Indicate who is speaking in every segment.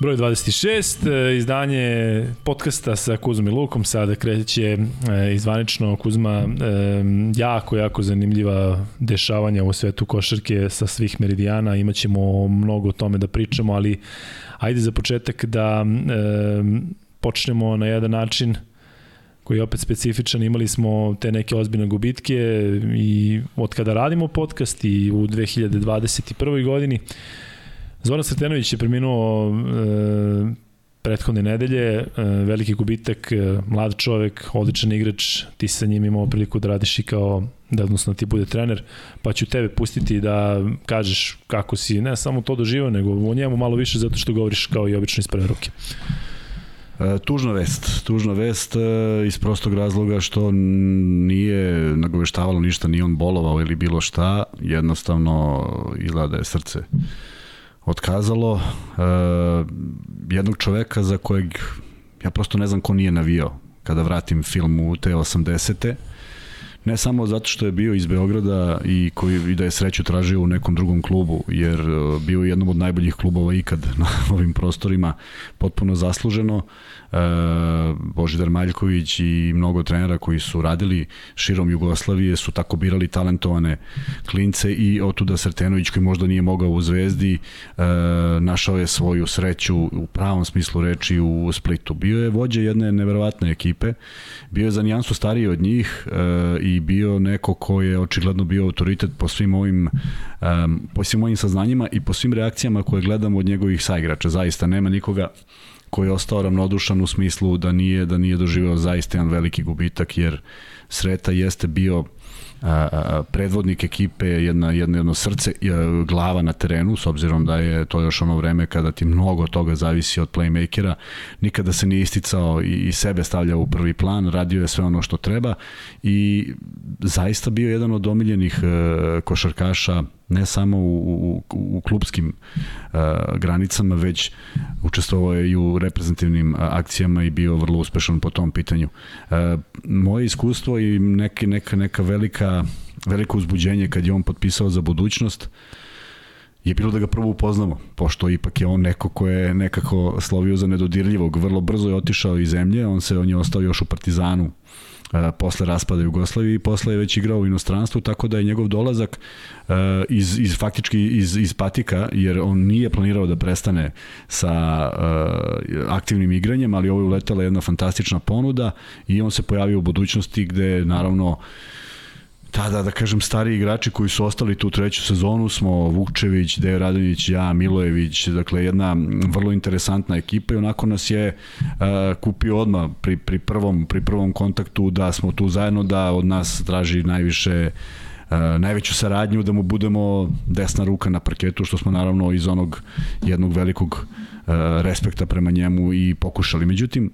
Speaker 1: Broj 26, e, izdanje podcasta sa Kuzom i Lukom, sada kreće e, izvanično. Kuzma, e, jako, jako zanimljiva dešavanja u svetu košarke sa svih meridijana, imaćemo mnogo o tome da pričamo, ali ajde za početak da počnemo na jedan način koji je opet specifičan, imali smo te neke ozbiljne gubitke i od kada radimo podcast i u 2021. godini, Zoran Sretenović je preminuo e, prethodne nedelje, e, veliki gubitak, e, mlad čovek, odličan igrač, ti sa njim imao priliku da radiš i kao, da odnosno ti bude trener, pa ću tebe pustiti da kažeš kako si, ne samo to doživao, nego o njemu malo više zato što govoriš kao i obično iz prve ruke.
Speaker 2: E, tužna vest, tužna vest e, iz prostog razloga što nije nagoveštavalo ništa, ni on bolovao ili bilo šta, jednostavno izgleda da je srce otkazalo uh, jednog čoveka za kojeg ja prosto ne znam ko nije navio kada vratim film u te 80. Ne samo zato što je bio iz Beograda i koji i da je sreću tražio u nekom drugom klubu, jer uh, bio je jednom od najboljih klubova ikad na ovim prostorima, potpuno zasluženo. E, Božidar Maljković i mnogo trenera koji su radili širom Jugoslavije su tako birali talentovane klince i otuda Srtenović koji možda nije mogao u Zvezdi e, našao je svoju sreću u pravom smislu reči u Splitu. Bio je vođa jedne neverovatne ekipe, bio je za nijansu stariji od njih e, i bio neko ko je očigledno bio autoritet po svim ovim po svim ovim saznanjima i po svim reakcijama koje gledamo od njegovih saigrača. Zaista nema nikoga koji je ostao ravnodušan u smislu da nije da nije doživeo zaista jedan veliki gubitak jer Sreta jeste bio a, a, predvodnik ekipe, jedna, jedno, jedno srce, i glava na terenu, s obzirom da je to još ono vreme kada ti mnogo toga zavisi od playmakera, nikada se nije isticao i, i sebe stavljao u prvi plan, radio je sve ono što treba i zaista bio jedan od omiljenih uh, košarkaša ne samo u, u, u klubskim uh, granicama, već učestvovao je i u reprezentativnim akcijama i bio vrlo uspešan po tom pitanju. Uh, moje iskustvo i neke, neka, neka velika, veliko uzbuđenje kad je on potpisao za budućnost, je bilo da ga prvo upoznamo, pošto ipak je on neko ko je nekako slovio za nedodirljivog. Vrlo brzo je otišao iz zemlje, on se on je ostao još u Partizanu posle raspada Jugoslavije i posle je već igrao u inostranstvu, tako da je njegov dolazak iz, iz faktički iz, iz patika, jer on nije planirao da prestane sa aktivnim igranjem, ali ovo je uletela jedna fantastična ponuda i on se pojavio u budućnosti gde naravno tada, da kažem, stari igrači koji su ostali tu treću sezonu smo Vukčević, Dejo Radonjić, ja, Milojević, dakle jedna vrlo interesantna ekipa i onako nas je uh, kupio odmah pri, pri, prvom, pri prvom kontaktu da smo tu zajedno, da od nas traži najviše Uh, najveću saradnju da mu budemo desna ruka na parketu što smo naravno iz onog jednog velikog uh, respekta prema njemu i pokušali. Međutim,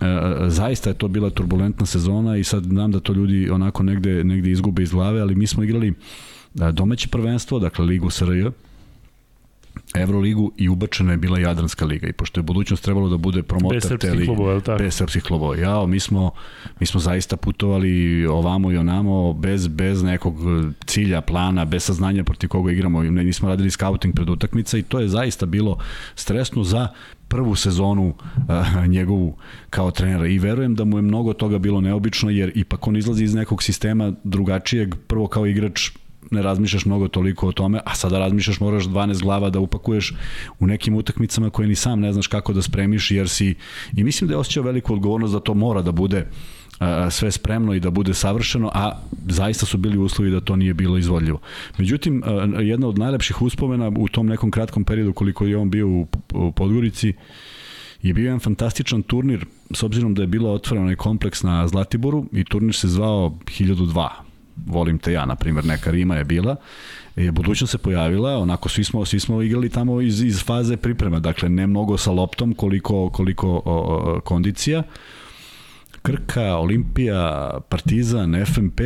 Speaker 2: E, zaista je to bila turbulentna sezona i sad znam da to ljudi onako negde, negde izgube iz glave, ali mi smo igrali e, domaće prvenstvo, dakle Ligu SRJ, Evroligu i ubačena je bila Jadranska liga i pošto je budućnost trebalo da bude promotor te lige klubova, tako? bez srpskih klubova. Jao, mi smo, mi smo zaista putovali ovamo i onamo bez, bez nekog cilja, plana, bez saznanja proti koga igramo. Nismo radili scouting pred utakmica i to je zaista bilo stresno za prvu sezonu uh, njegovu kao trenera i verujem da mu je mnogo toga bilo neobično jer ipak on izlazi iz nekog sistema drugačijeg, prvo kao igrač ne razmišljaš mnogo toliko o tome, a sada razmišljaš moraš 12 glava da upakuješ u nekim utakmicama koje ni sam ne znaš kako da spremiš jer si i mislim da je osjećao veliku odgovornost da to mora da bude sve spremno i da bude savršeno, a zaista su bili uslovi da to nije bilo izvodljivo. Međutim, jedna od najlepših uspomena u tom nekom kratkom periodu koliko je on bio u, Podgorici je bio jedan fantastičan turnir s obzirom da je bilo otvoren onaj kompleks na Zlatiboru i turnir se zvao 1002 volim te ja, na primjer, neka Rima je bila, e, budućnost se pojavila, onako svi smo, svi smo igrali tamo iz, iz faze priprema, dakle ne mnogo sa loptom, koliko, koliko o, o, kondicija, Krka, Olimpija, Partizan, FMP,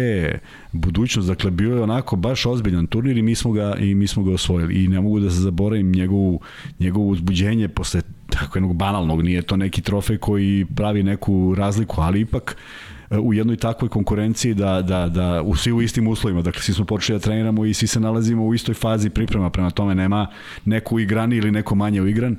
Speaker 2: budućnost, dakle bio je onako baš ozbiljan turnir i mi smo ga i mi smo ga osvojili. I ne mogu da se zaboravim njegovu njegovo uzbuđenje posle tako jednog banalnog, nije to neki trofej koji pravi neku razliku, ali ipak u jednoj takvoj konkurenciji da, da, da u svi u istim uslovima, dakle svi smo počeli da treniramo i svi se nalazimo u istoj fazi priprema, prema tome nema neku igrani ili neko manje uigran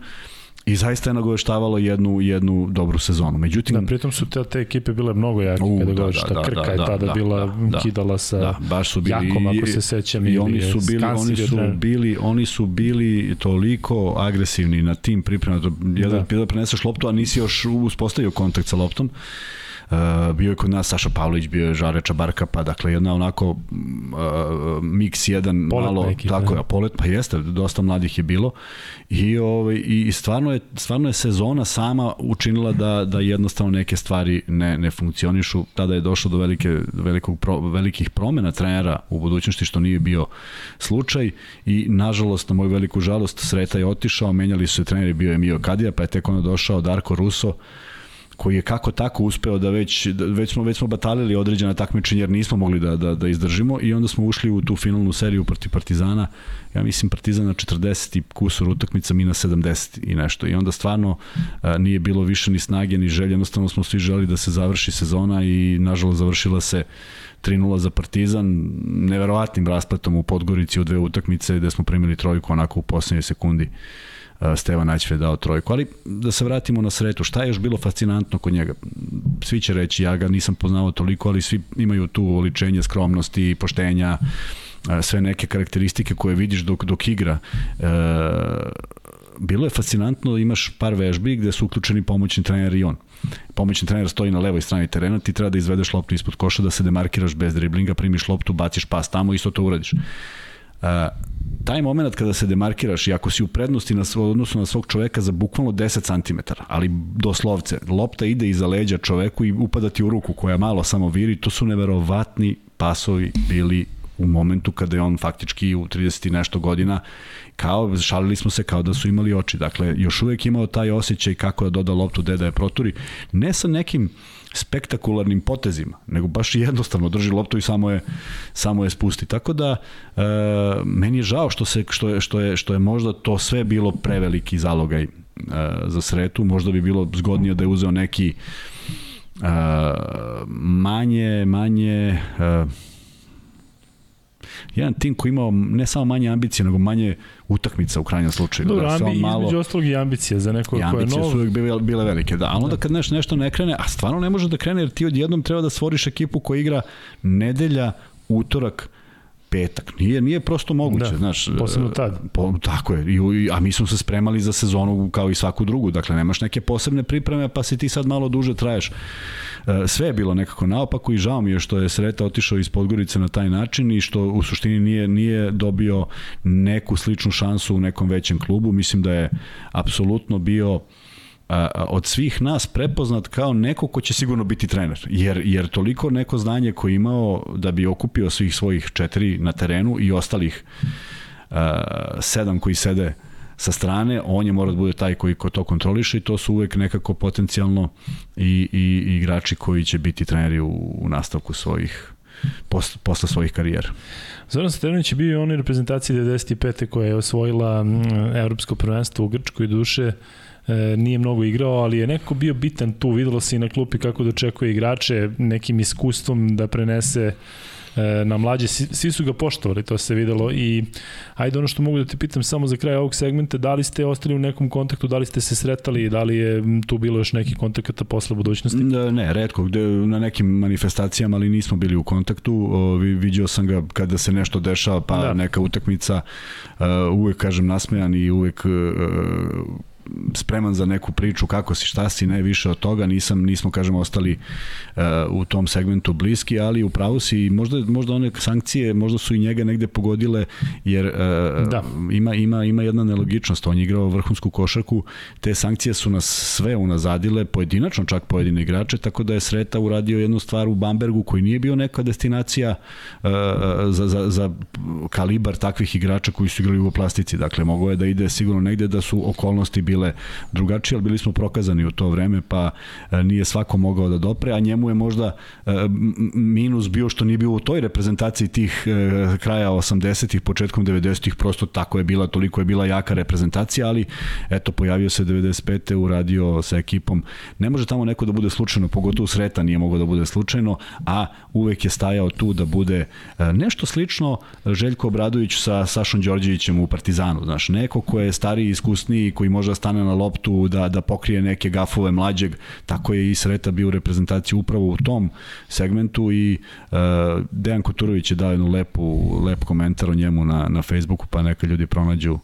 Speaker 2: I zaista je nagoveštavalo jednu, jednu dobru sezonu. Međutim,
Speaker 1: da, pritom su te, te ekipe bile mnogo jake, u, kada da, gledaš, da, da, Krka da, je tada da, bila da, kidala sa da, baš su bili, Jakom, ako se sećam,
Speaker 2: i, oni su bili, oni su bili, oni su bili toliko agresivni na tim pripremama, jedan da. da preneseš loptu, a nisi još uspostavio kontakt sa loptom. Uh, bio je kod nas Saša Pavlović, bio je Žare Čabarka, pa dakle jedna onako uh, mix jedan polet malo ekipa, tako je, polet pa jeste, dosta mladih je bilo. I ovaj i stvarno je stvarno je sezona sama učinila da da jednostavno neke stvari ne ne funkcionišu. Tada je došlo do velike velikog pro, velikih promena trenera u budućnosti što nije bio slučaj. I nažalost na moju veliku žalost Sreta je otišao, menjali su se treneri, bio je Mio Kadija, pa je tek onda došao Darko Russo koji je kako tako uspeo da već, da već smo, već smo batalili određena takmičenja jer nismo mogli da, da, da izdržimo i onda smo ušli u tu finalnu seriju protiv Partizana, ja mislim Partizan na 40 i kusur utakmica, mi na 70 i nešto. I onda stvarno a, nije bilo više ni snage ni želje, jednostavno smo svi želi da se završi sezona i nažalost završila se 3-0 za Partizan, neverovatnim raspletom u Podgorici u dve utakmice gde smo primili trojku onako u poslednjoj sekundi Stevan Aćve dao trojku. Ali da se vratimo na sretu, šta je još bilo fascinantno kod njega? Svi će reći, ja ga nisam poznao toliko, ali svi imaju tu oličenje skromnosti, poštenja, sve neke karakteristike koje vidiš dok, dok igra. Bilo je fascinantno, imaš par vežbi gde su uključeni pomoćni trener i on. Pomoćni trener stoji na levoj strani terena, ti treba da izvedeš loptu ispod koša, da se demarkiraš bez driblinga, primiš loptu, baciš pas tamo, isto to uradiš. Taj moment kada se demarkiraš i ako si u prednosti na svoj odnosu na svog čoveka za bukvalno 10 cm, ali doslovce, lopta ide iza leđa čoveku i upada ti u ruku koja malo samo viri, to su neverovatni pasovi bili u momentu kada je on faktički u 30 i nešto godina kao, šalili smo se kao da su imali oči. Dakle, još uvek imao taj osjećaj kako da doda loptu, gde da je proturi. Ne sa nekim spektakularnim potezima, nego baš jednostavno drži loptu i samo je samo je spusti. Tako da e, meni je žao što se što je što je što je možda to sve bilo preveliki zalogaj e, za sretu, možda bi bilo zgodnije da je uzeo neki e, manje manje e, jedan tim koji imao ne samo manje ambicije, nego manje utakmica u krajnjem slučaju.
Speaker 1: Dobro, da ambi, malo... između ostalog i ambicije za nekog ko je nov.
Speaker 2: su uvijek bile, bile velike, da. Ali onda da. kad nešto, nešto ne krene, a stvarno ne može da krene, jer ti odjednom treba da stvoriš ekipu koja igra nedelja, utorak, petak. Nije nije prosto moguće, da, znaš.
Speaker 1: Posebno tad.
Speaker 2: Po, tako je. I, a mi smo se spremali za sezonu kao i svaku drugu. Dakle, nemaš neke posebne pripreme, pa si ti sad malo duže traješ. E, sve je bilo nekako naopako i žao mi je što je Sreta otišao iz Podgorice na taj način i što u suštini nije, nije dobio neku sličnu šansu u nekom većem klubu. Mislim da je apsolutno bio a, od svih nas prepoznat kao neko ko će sigurno biti trener. Jer, jer toliko neko znanje koje imao da bi okupio svih svojih četiri na terenu i ostalih a, sedam koji sede sa strane, on je mora da bude taj koji ko to kontroliše i to su uvek nekako potencijalno i, i, i igrači koji će biti treneri u, u nastavku svojih posle, posle svojih karijera.
Speaker 1: Zoran Saternić je bio i onoj reprezentaciji 95. koja je osvojila evropsko prvenstvo u Grčkoj duše e, nije mnogo igrao, ali je neko bio bitan tu, videlo se i na klupi kako dočekuje igrače, nekim iskustvom da prenese e, na mlađe, svi su ga poštovali, to se videlo. I ajde ono što mogu da te pitam samo za kraj ovog segmenta, da li ste ostali u nekom kontaktu, da li ste se sretali, da li je tu bilo još neki kontakata posle budućnosti?
Speaker 2: Ne, redko, gde, na nekim manifestacijama, ali nismo bili u kontaktu, o, vidio sam ga kada se nešto dešava, pa da. neka utakmica, uh, uvek kažem nasmejan i uvek uh, spreman za neku priču kako si, šta si, ne više od toga, nisam, nismo, kažemo, ostali uh, u tom segmentu bliski, ali u pravu si, možda, možda one sankcije, možda su i njega negde pogodile, jer uh, da. ima, ima, ima jedna nelogičnost, on je igrao vrhunsku košarku, te sankcije su nas sve unazadile, pojedinačno čak pojedine igrače, tako da je Sreta uradio jednu stvar u Bambergu koji nije bio neka destinacija uh, za, za, za kalibar takvih igrača koji su igrali u plastici, dakle, mogo je da ide sigurno negde da su okolnosti bile bile drugačije, ali bili smo prokazani u to vreme, pa e, nije svako mogao da dopre, a njemu je možda e, minus bio što nije bio u toj reprezentaciji tih e, kraja 80-ih, početkom 90-ih, prosto tako je bila, toliko je bila jaka reprezentacija, ali eto, pojavio se 95. uradio sa ekipom. Ne može tamo neko da bude slučajno, pogotovo Sreta nije mogao da bude slučajno, a uvek je stajao tu da bude nešto slično Željko Obradović sa Sašom Đorđevićem u Partizanu, znaš, neko ko je stariji, iskusniji, koji može da stane na loptu, da, da pokrije neke gafove mlađeg, tako je i Sreta bio u reprezentaciji upravo u tom segmentu i uh, Dejan Koturović je dao jednu lepu, lep komentar o njemu na, na Facebooku, pa neka ljudi pronađu, uh,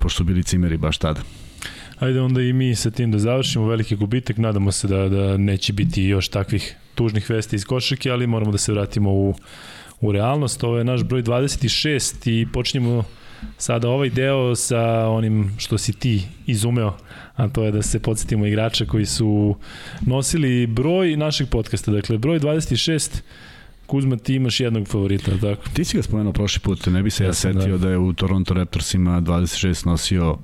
Speaker 2: pošto su bili cimeri baš tada.
Speaker 1: Ajde onda i mi sa tim da završimo veliki gubitak, nadamo se da, da neće biti još takvih tužnih vesti iz košarke, ali moramo da se vratimo u, u realnost. Ovo je naš broj 26 i počinjemo sada ovaj deo sa onim što si ti izumeo, a to je da se podsjetimo igrača koji su nosili broj našeg podcasta. Dakle, broj 26 Kuzma, ti imaš jednog favorita, tako?
Speaker 2: Ti si ga spomenuo prošli put, ne bi se ja, ja setio da. da je u Toronto Raptorsima 26 nosio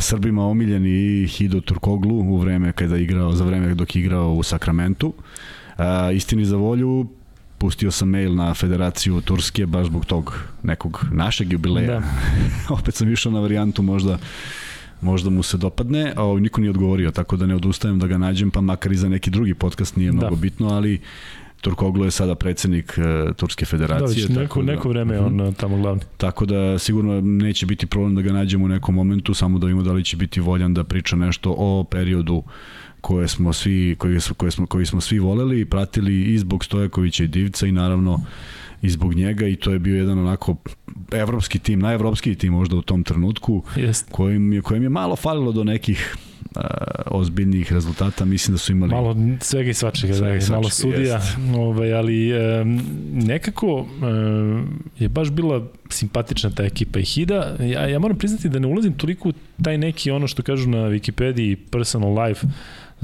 Speaker 2: Srbima omiljeni i Hido Turkoglu u vreme kada igrao, za vreme dok igrao u Sakramentu. istini za volju, pustio sam mail na Federaciju Turske baš zbog tog nekog našeg jubileja. Da. Opet sam išao na varijantu možda možda mu se dopadne, a niko nije odgovorio, tako da ne odustajem da ga nađem, pa makar i za neki drugi podcast nije da. mnogo bitno, ali Turkoglu je sada predsednik uh, Turske federacije.
Speaker 1: Da, neko,
Speaker 2: da,
Speaker 1: neko vreme je on uh, tamo glavni.
Speaker 2: Tako da sigurno neće biti problem da ga nađemo u nekom momentu, samo da vidimo da li će biti voljan da priča nešto o periodu koje smo svi koje smo koje smo koji smo svi voleli i pratili i zbog Stojakovića i Divca i naravno i zbog njega i to je bio jedan onako evropski tim, najevropski tim možda u tom trenutku
Speaker 1: Jest.
Speaker 2: kojim je kojim je malo falilo do nekih uh, ozbiljnih rezultata, mislim da su imali
Speaker 1: malo svega i svačega, svega da, malo sudija, ovaj, ali um, nekako um, je baš bila simpatična ta ekipa i Hida, ja, ja moram priznati da ne ulazim toliko u taj neki ono što kažu na Wikipediji personal life,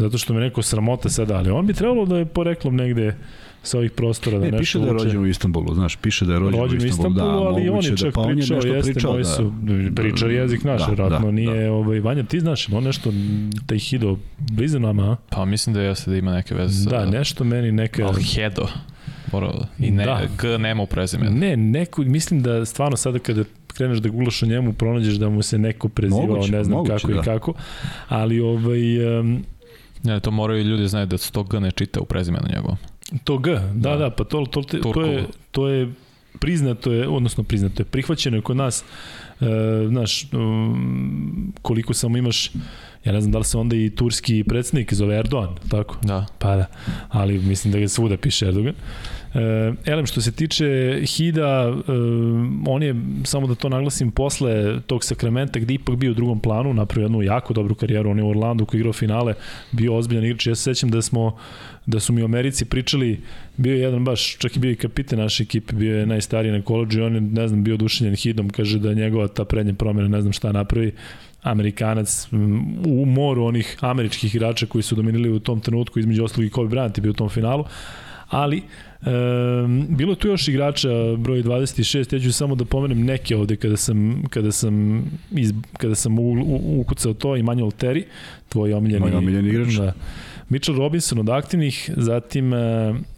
Speaker 1: zato što me neko sramota sada, ali on bi trebalo da je poreklom negde sa ovih prostora da
Speaker 2: ne,
Speaker 1: nešto
Speaker 2: piše da je rođen u Istanbulu, znaš, piše da je rođen, rođen u Istanbulu,
Speaker 1: Istanbulu da, ali on je da čak da, pa pričao, on je jeste, pričao, moji su, da, pričao jezik naš, da, vratno, da, nije, da. ovaj, Vanja, ti znaš, on nešto, taj Hido, blizu nama, a?
Speaker 3: Pa mislim da jeste da ima neke veze.
Speaker 1: Da, nešto meni neka...
Speaker 3: Ali Hedo. Moralo. I ne, da. G nema u prezimenu.
Speaker 1: Ne, neko, mislim da stvarno sada kada kreneš da gulaš o njemu, pronađeš da mu se neko prezivao, moguće, ne znam moguće, kako da. i kako. Ali ovaj... Um,
Speaker 3: ne, to moraju ljudi znaju da se to G ne čita u prezimenu njegovom.
Speaker 1: To G, da, da, da pa to, to, to, to, je, to je priznato je, odnosno priznato je, prihvaćeno je kod nas, e, znaš, um, koliko samo imaš, ja ne znam da li se onda i turski predsednik zove Erdogan, tako?
Speaker 3: Da.
Speaker 1: Pa da, ali mislim da ga svuda piše Erdogan. E, elem, što se tiče Hida, e, on je, samo da to naglasim, posle tog sakramenta gde ipak bio u drugom planu, napravio jednu jako dobru karijeru, on je u Orlandu koji igrao finale, bio ozbiljan igrač, ja se sećam da smo da su mi u Americi pričali, bio je jedan baš, čak i bio i kapite naše ekipe, bio je najstariji na koleđu i on je, ne znam, bio odušenjen hidom, kaže da njegova ta prednja promjena, ne znam šta napravi, Amerikanac u moru onih američkih igrača koji su dominili u tom trenutku, između ostalog i Kobe Bryant je bio u tom finalu, ali E, bilo tu još igrača broj 26, ja ću samo da pomenem neke ovde kada sam, kada sam, iz, kada sam u, u, ukucao to, Emmanuel Terry, tvoj omiljeni,
Speaker 2: Moj omiljeni igrač.
Speaker 1: Da, Mitchell Robinson od aktivnih, zatim uh,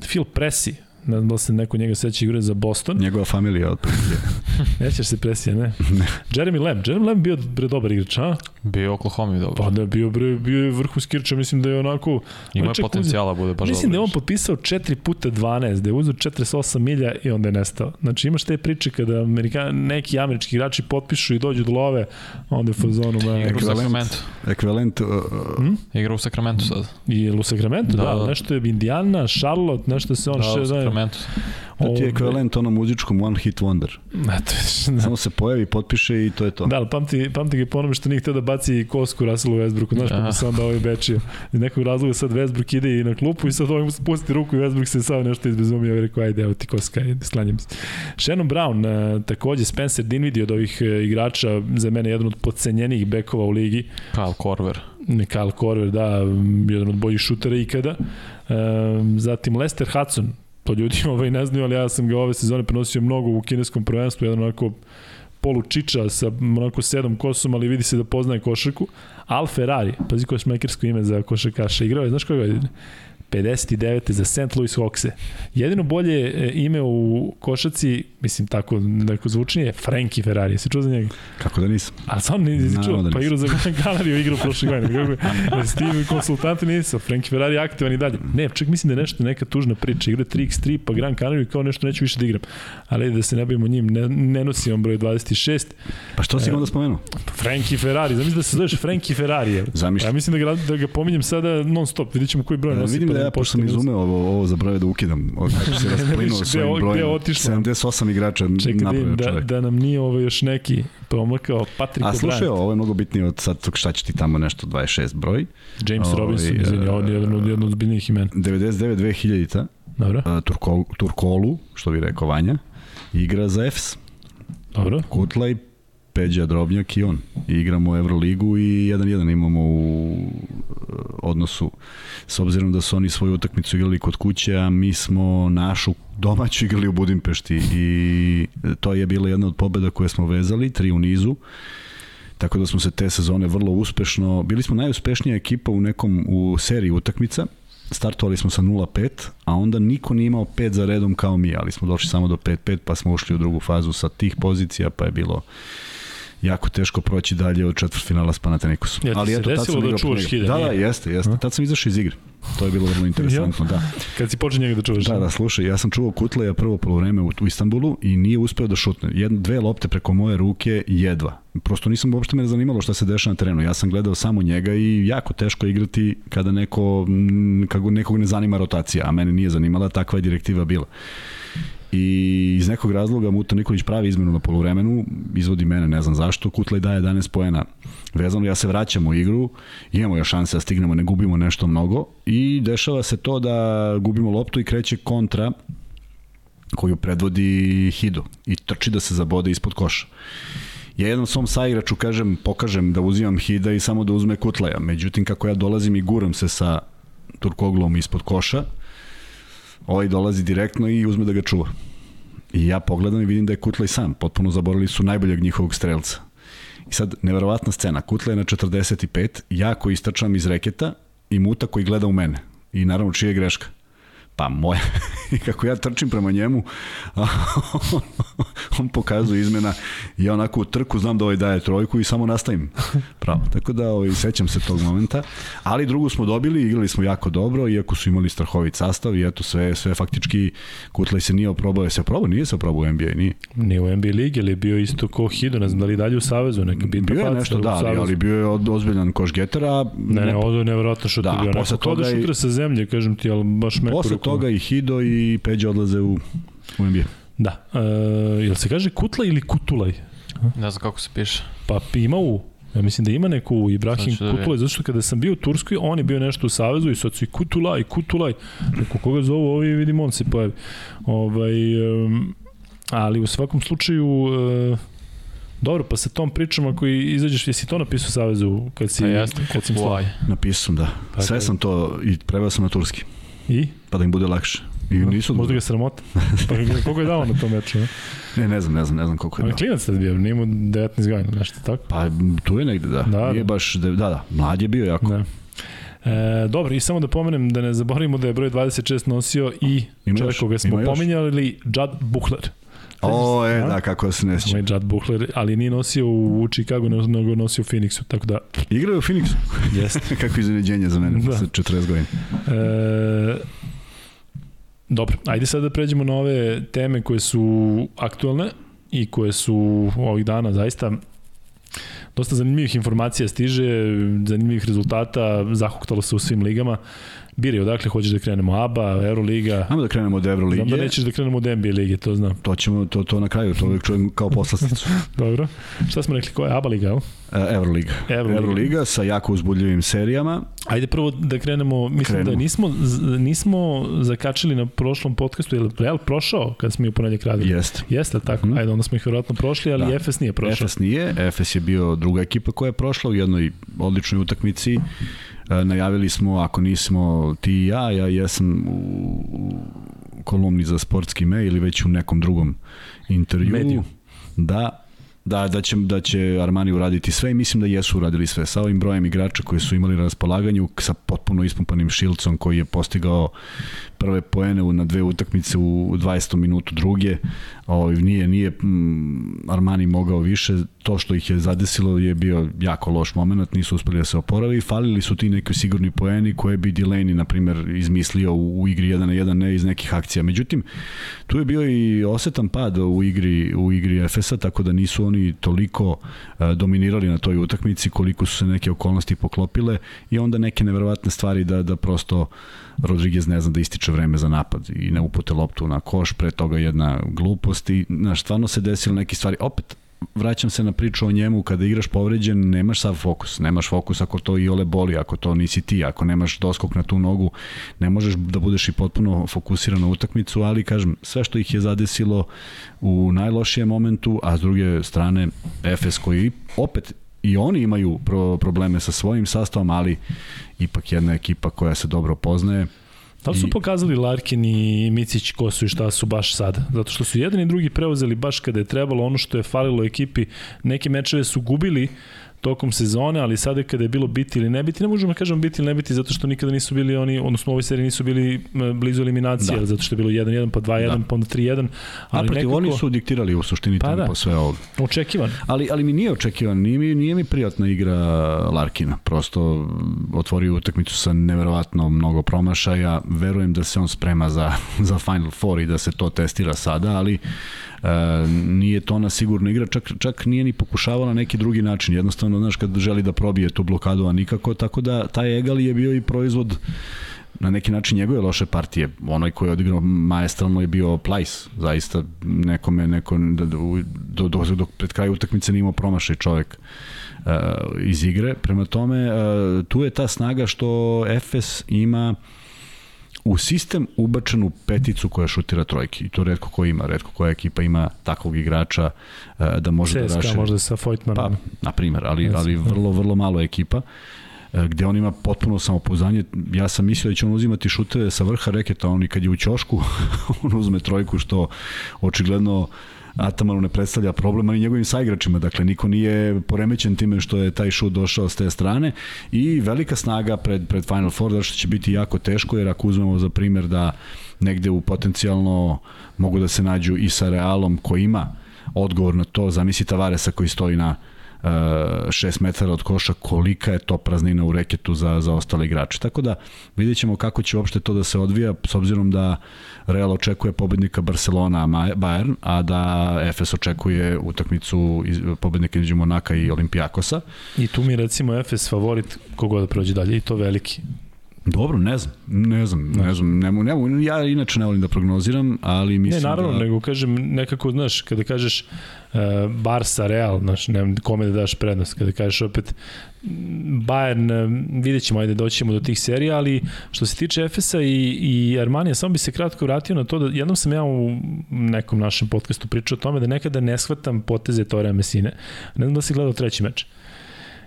Speaker 1: Phil Pressey, ne znam da se neko njega seća igre za Boston.
Speaker 2: Njegova familija otprilike.
Speaker 1: Nećeš se presije, ne? ne. Jeremy Lamb. Jeremy Lamb bio bre dobar igrač, a?
Speaker 3: Bio Oklahoma dobro.
Speaker 1: Pa da, bio, bre, bio je vrhunski igrač, mislim da je onako...
Speaker 3: Ima je potencijala, bude baš
Speaker 1: Mislim da je on potpisao 4 puta 12, da je uzeo 48 milja i onda je nestao. Znači imaš te priče kada Amerika, neki američki igrači potpišu i dođu do love, onda je fazonu...
Speaker 3: Igra u Sacramento.
Speaker 2: Ekvivalent... Uh,
Speaker 3: hmm? Igra u Sacramento sad.
Speaker 1: I u Sacramento, da, da, da. nešto je Indiana, Charlotte, nešto se on...
Speaker 3: Da, u Sacramento.
Speaker 2: Da ti je ekvivalent onom muzičkom One Hit Wonder.
Speaker 1: Eto,
Speaker 2: da. Samo se pojavi, potpiše i to je to.
Speaker 1: Da, ali pamti, pamti ga ponome što nije htio da baci kosku Russellu Westbrooku, znaš, pa se onda ovaj bečio. Iz nekog razloga sad Westbrook ide i na klupu i sad ovaj mu spusti ruku i Westbrook se sad nešto izbezumio i rekao, ajde, evo ti koska, ajde, sklanjam se. Shannon Brown, uh, takođe Spencer Dinwiddie od ovih uh, igrača, za mene jedan od podcenjenijih bekova u ligi.
Speaker 3: Kyle Korver.
Speaker 1: Kyle Korver, da, jedan od boljih šutera ikada. Uh, zatim Lester Hudson, to ljudi ovaj ne znaju, ali ja sam ga ove sezone prenosio mnogo u kineskom prvenstvu, jedan onako polu čiča sa onako sedom kosom, ali vidi se da poznaje košarku. Al Ferrari, pazi koje šmekersko ime za košarkaša, igrao je, znaš koje godine? 59. za St. Louis Hawkse. Jedino bolje e, ime u košaci, mislim tako neko zvučnije, Frankie Ferrari. Se čuo za njega?
Speaker 2: Kako da nisam?
Speaker 1: A sam nisi čuo? Da pa igrao za Canaria, igrao prošle godine. Kako, s tim konsultanti nisam. Frankie Ferrari je aktivan i dalje. Ne, čak mislim da je nešto neka tužna priča. Igra 3x3 pa Gran Canaria kao nešto neću više da igram. Ali da se ne bavimo njim, ne, ne nosi on broj 26.
Speaker 2: Pa što si e, onda spomenuo?
Speaker 1: Frankie Ferrari, zamisli da se zoveš Frankie Ferrari. Zamišljam. Ja mislim da ga, da ga pominjem sada non stop, vidit ćemo koji broj nosi.
Speaker 2: Vidim da ja, pošto sam izumeo ovo, ovo za broje da ukidam. Kako se rasplinuo svojim brojem. 78 igrača
Speaker 1: Čekaj, da, da, da nam nije ovo još neki promlakao Patrick
Speaker 2: A slušaj, ovo je mnogo bitnije od sad šta će ti tamo nešto 26 broj.
Speaker 1: James o, Robinson, izvini, on je jedan od, jedan od zbiljnijih imena.
Speaker 2: 99 2000 Dobro. Turkolu, Turkolu, što bi rekao Vanja, igra za EFS.
Speaker 1: Dobro.
Speaker 2: Kutlaj Peđa Drobnjak i on. I igramo Euroligu i 1-1 imamo u e, odnosu s obzirom da su oni svoju utakmicu igrali kod kuće, a mi smo našu domaću igrali u Budimpešti i to je bila jedna od pobeda koje smo vezali, tri u nizu. Tako da smo se te sezone vrlo uspešno, bili smo najuspešnija ekipa u nekom u seriji utakmica, startovali smo sa 0-5, a onda niko nije imao 5 za redom kao mi, ali smo došli samo do 5-5, pa smo ušli u drugu fazu sa tih pozicija, pa je bilo jako teško proći dalje od četvrtfinala s Panathinaikosom.
Speaker 1: Ja, Ali eto, tad sam da čuvaš?
Speaker 2: Da, da, jeste, jeste. Tad sam izašao iz igre. To je bilo vrlo interesantno, da.
Speaker 1: Kad si počeo njega da čuvaš?
Speaker 2: Da, da, slušaj, ja sam čuvao Kutleja prvo polovreme u, u Istanbulu i nije uspeo da šutne. Jedne, dve lopte preko moje ruke jedva. Prosto nisam uopšte me zanimalo šta se dešava na terenu. Ja sam gledao samo njega i jako teško igrati kada neko, kako nekog ne zanima rotacija, a mene nije zanimala, takva je direktiva bila i iz nekog razloga Muta Nikolić pravi izmenu na polovremenu, izvodi mene, ne znam zašto, Kutlaj daje 11 poena vezano, ja se vraćam u igru, imamo još šanse da stignemo, ne gubimo nešto mnogo i dešava se to da gubimo loptu i kreće kontra koju predvodi Hido i trči da se zabode ispod koša. Ja jednom svom saigraču kažem, pokažem da uzimam Hida i samo da uzme Kutlaja. Međutim, kako ja dolazim i guram se sa Turkoglom ispod koša, ovaj dolazi direktno i uzme da ga čuva. I ja pogledam i vidim da je Kutlaj sam, potpuno zaboravili su najboljeg njihovog strelca. I sad, neverovatna scena, Kutlaj je na 45, ja koji istrčam iz reketa i Muta koji gleda u mene. I naravno, čija je greška? Pa moja. I kako ja trčim prema njemu, on pokazuje izmena i ja onako u trku znam da ovaj daje trojku i samo nastavim. Pravo. Tako da ovaj, sećam se tog momenta. Ali drugu smo dobili, igrali smo jako dobro, iako su imali strahovit sastav i eto sve, sve faktički Kutlaj se nije oprobao. Se oprobao? Nije se oprobao u NBA, nije.
Speaker 1: Nije u NBA ligi, ali je bio isto ko Hido, ne znam da li dalje u Savezu, neka bitna
Speaker 2: Bio je nešto, da, ali, ali bio je od, ozbiljan koš getera.
Speaker 1: Ne, ne, ovo je nevjerojatno što da, bio. Posle toga da šutra sa zemlje, kažem ti, ali baš
Speaker 2: me Posle toga i Hido i Peđa odlaze u, u NBA.
Speaker 1: Da. E, jel se kaže Kutla ili Kutulaj?
Speaker 3: Ne znam kako se piše.
Speaker 1: Pa ima u Ja mislim da ima neku Ibrahim da Kutulaj, zato što kada sam bio u Turskoj, on je bio nešto u Savezu i sad su i Kutulaj, Kutulaj. Neko koga zovu, ovi vidim, on se pojavi. Ovaj, um, ali u svakom slučaju, uh, Dobro, pa sa tom pričom ako izađeš, jesi to napisao u Savezu kad si... A
Speaker 3: jeste,
Speaker 1: kad
Speaker 3: sam
Speaker 2: Napisao sam, da. Pa, Sve sam to i preveo sam na turski.
Speaker 1: I?
Speaker 2: Pa da im bude lakše. I nisu
Speaker 1: Možda ga sramota. Pa koliko je dao na tom meču? Ne?
Speaker 2: ne, ne znam, ne znam, ne znam koliko je dao.
Speaker 1: Klinac je bio, nije mu 19 godina, nešto tako?
Speaker 2: Pa tu je negde, da. da nije da. baš, da, da, mlad je bio jako. Da.
Speaker 1: E, dobro, i samo da pomenem da ne zaboravimo da je broj 26 nosio i čovjek koga smo pominjali, Judd Buchler.
Speaker 2: O, je, da, kako se ne sjeća.
Speaker 1: Ovaj Judd Buchler, ali nije nosio u Chicago, nego nosio u Phoenixu, tako da...
Speaker 2: Igrao je u Phoenixu?
Speaker 1: Jeste.
Speaker 2: kako iznenađenje za mene, da. 40 godina.
Speaker 1: E, Dobro, ajde sad da pređemo na ove teme koje su aktualne i koje su ovih dana zaista dosta zanimljivih informacija stiže, zanimljivih rezultata, zahuktalo se u svim ligama. Biri, odakle hoćeš da krenemo? ABA, Euroliga?
Speaker 2: Ajmo da krenemo od Euroligije.
Speaker 1: Znam da nećeš da krenemo od NBA lige, to znam.
Speaker 2: To ćemo, to, to na kraju, to čujem kao poslasticu.
Speaker 1: Dobro. Šta smo rekli, koja je ABA liga, jel?
Speaker 2: E, Euroliga. Euroliga. Euroliga sa jako uzbudljivim serijama.
Speaker 1: Ajde prvo da krenemo, mislim da krenemo. da nismo, nismo zakačili na prošlom podcastu, je li Real prošao kad smo i u ponedljak radili?
Speaker 2: Jeste.
Speaker 1: Jeste, tako? Mm. Ajde, onda smo ih vjerojatno prošli, ali da. Efes nije prošao.
Speaker 2: Efes nije, Efes je bio druga ekipa koja je prošla u jednoj odličnoj utakmici. E, najavili smo, ako nismo ti i ja, ja jesam u, u kolumni za sportski me ili već u nekom drugom intervju.
Speaker 1: Mediju.
Speaker 2: Da, da, da, će, da će Armani uraditi sve i mislim da jesu uradili sve. Sa ovim brojem igrača koji su imali na raspolaganju, sa potpuno ispumpanim Šilcom koji je postigao prve poene na dve utakmice u 20. minutu druge. Ovaj, nije, nije mm, Armani mogao više. To što ih je zadesilo je bio jako loš moment, nisu uspeli da se oporavi. Falili su ti neki sigurni poeni koje bi Delaney, na primer, izmislio u, u igri 1 na 1, ne iz nekih akcija. Međutim, tu je bio i osetan pad u igri, u igri Efesa, tako da nisu oni toliko uh, dominirali na toj utakmici koliko su se neke okolnosti poklopile i onda neke neverovatne stvari da, da prosto Rodriguez ne zna da ističe vreme za napad i ne upute loptu na koš, pre toga jedna glupost i znaš, stvarno se desilo neke stvari. Opet, vraćam se na priču o njemu, kada igraš povređen, nemaš sav fokus. Nemaš fokus ako to i ole boli, ako to nisi ti, ako nemaš doskok na tu nogu, ne možeš da budeš i potpuno fokusiran na utakmicu, ali kažem, sve što ih je zadesilo u najlošijem momentu, a s druge strane FS koji opet i oni imaju pro, probleme sa svojim sastavom, ali ipak jedna ekipa koja se dobro poznaje.
Speaker 1: Da li su I... pokazali Larkin i Micić ko su i šta su baš sada? Zato što su jedan i drugi preuzeli baš kada je trebalo ono što je falilo ekipi. Neke mečeve su gubili, tokom sezone, ali sada kada je bilo biti ili ne biti, ne možemo da kažemo biti ili ne biti zato što nikada nisu bili oni, odnosno u ovoj seriji nisu bili blizu eliminacije, da. zato što je bilo 1-1, pa 2-1, da. pa onda 3-1.
Speaker 2: Ali Naprotiv, nekako... oni su diktirali u suštini pa da. sve ovo.
Speaker 1: Očekivan.
Speaker 2: Ali, ali mi nije očekivan, nije mi, nije mi prijatna igra Larkina. Prosto otvorio utakmicu sa neverovatno mnogo promašaja. Verujem da se on sprema za, za Final Four i da se to testira sada, ali nije to ona sigurno igra, čak, čak nije ni pokušavao na neki drugi način. Jednostavno, znaš, kad želi da probije tu blokadu, a nikako, tako da taj Egali je bio i proizvod na neki način njegove loše partije. Onaj koji je odigrao maestralno je bio Plajs. Zaista nekome, neko, do, do, do, do pred kraju utakmice nije imao promašaj čovek uh, iz igre. Prema tome, uh, tu je ta snaga što Efes ima uh, u sistem ubačenu peticu koja šutira trojke i to redko ko ima, redko koja ekipa ima takvog igrača uh, da može CSKA da raše.
Speaker 1: možda sa Fojtmanom.
Speaker 2: Pa, na primer, ali, ali vrlo, vrlo malo ekipa uh, gde on ima potpuno samopouzdanje. Ja sam mislio da će on uzimati šuteve sa vrha reketa, on i kad je u ćošku, on uzme trojku što očigledno uh, Atamanu ne predstavlja problem, ali njegovim saigračima, dakle niko nije poremećen time što je taj šut došao s te strane i velika snaga pred, pred Final Four, da što će biti jako teško, jer ako uzmemo za primer da negde u potencijalno mogu da se nađu i sa Realom koji ima odgovor na to, zamisli Tavaresa koji stoji na 6 metara od koša, kolika je to praznina u reketu za, za ostale igrače. Tako da vidjet ćemo kako će uopšte to da se odvija, s obzirom da Real očekuje pobednika Barcelona, Bayern, a da Efes očekuje utakmicu iz, pobednika između Monaka i Olimpijakosa.
Speaker 1: I tu mi recimo Efes favorit kogod da prođe dalje i to veliki.
Speaker 2: Dobro, ne znam, ne znam, ne znam, ne, ne, ne, ja inače ne volim da prognoziram, ali mislim
Speaker 1: Ne, naravno,
Speaker 2: da...
Speaker 1: nego kažem, nekako, znaš, kada kažeš Barca, Real, znaš, ne kome da daš prednost, kada kažeš opet Bayern, uh, vidjet ćemo, ajde doćemo do tih serija, ali što se tiče Efesa i, i Armanija, samo bi se kratko vratio na to da jednom sam ja u nekom našem podcastu pričao o tome da nekada ne shvatam poteze Tore Mesine. Ne znam da si gledao treći meč.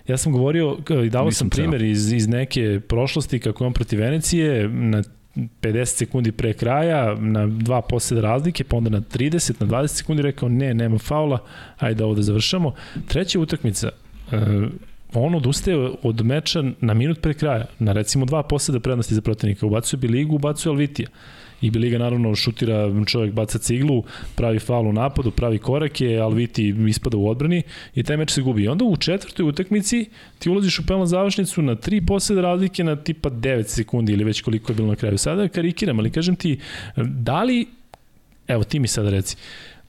Speaker 1: Ja sam govorio i dao sam primer iz, iz neke prošlosti kako je on protiv Venecije na 50 sekundi pre kraja, na dva posljeda razlike, pa onda na 30, na 20 sekundi rekao ne, nema faula, ajde ovo da završamo. Treća utakmica, uh, on odustaje od meča na minut pre kraja, na recimo dva posljeda prednosti za protivnika. Ubacuje bi ligu, ubacuje Alvitija. I Biliga naravno šutira, čovjek baca ciglu, pravi faul u napadu, pravi korake, Alviti ispada u odbrani i taj meč se gubi. I onda u četvrtoj utakmici ti ulaziš u penalnu završnicu na tri poslede razlike na tipa 9 sekundi ili već koliko je bilo na kraju. Sada karikiram, ali kažem ti, da li, evo ti mi sada reci,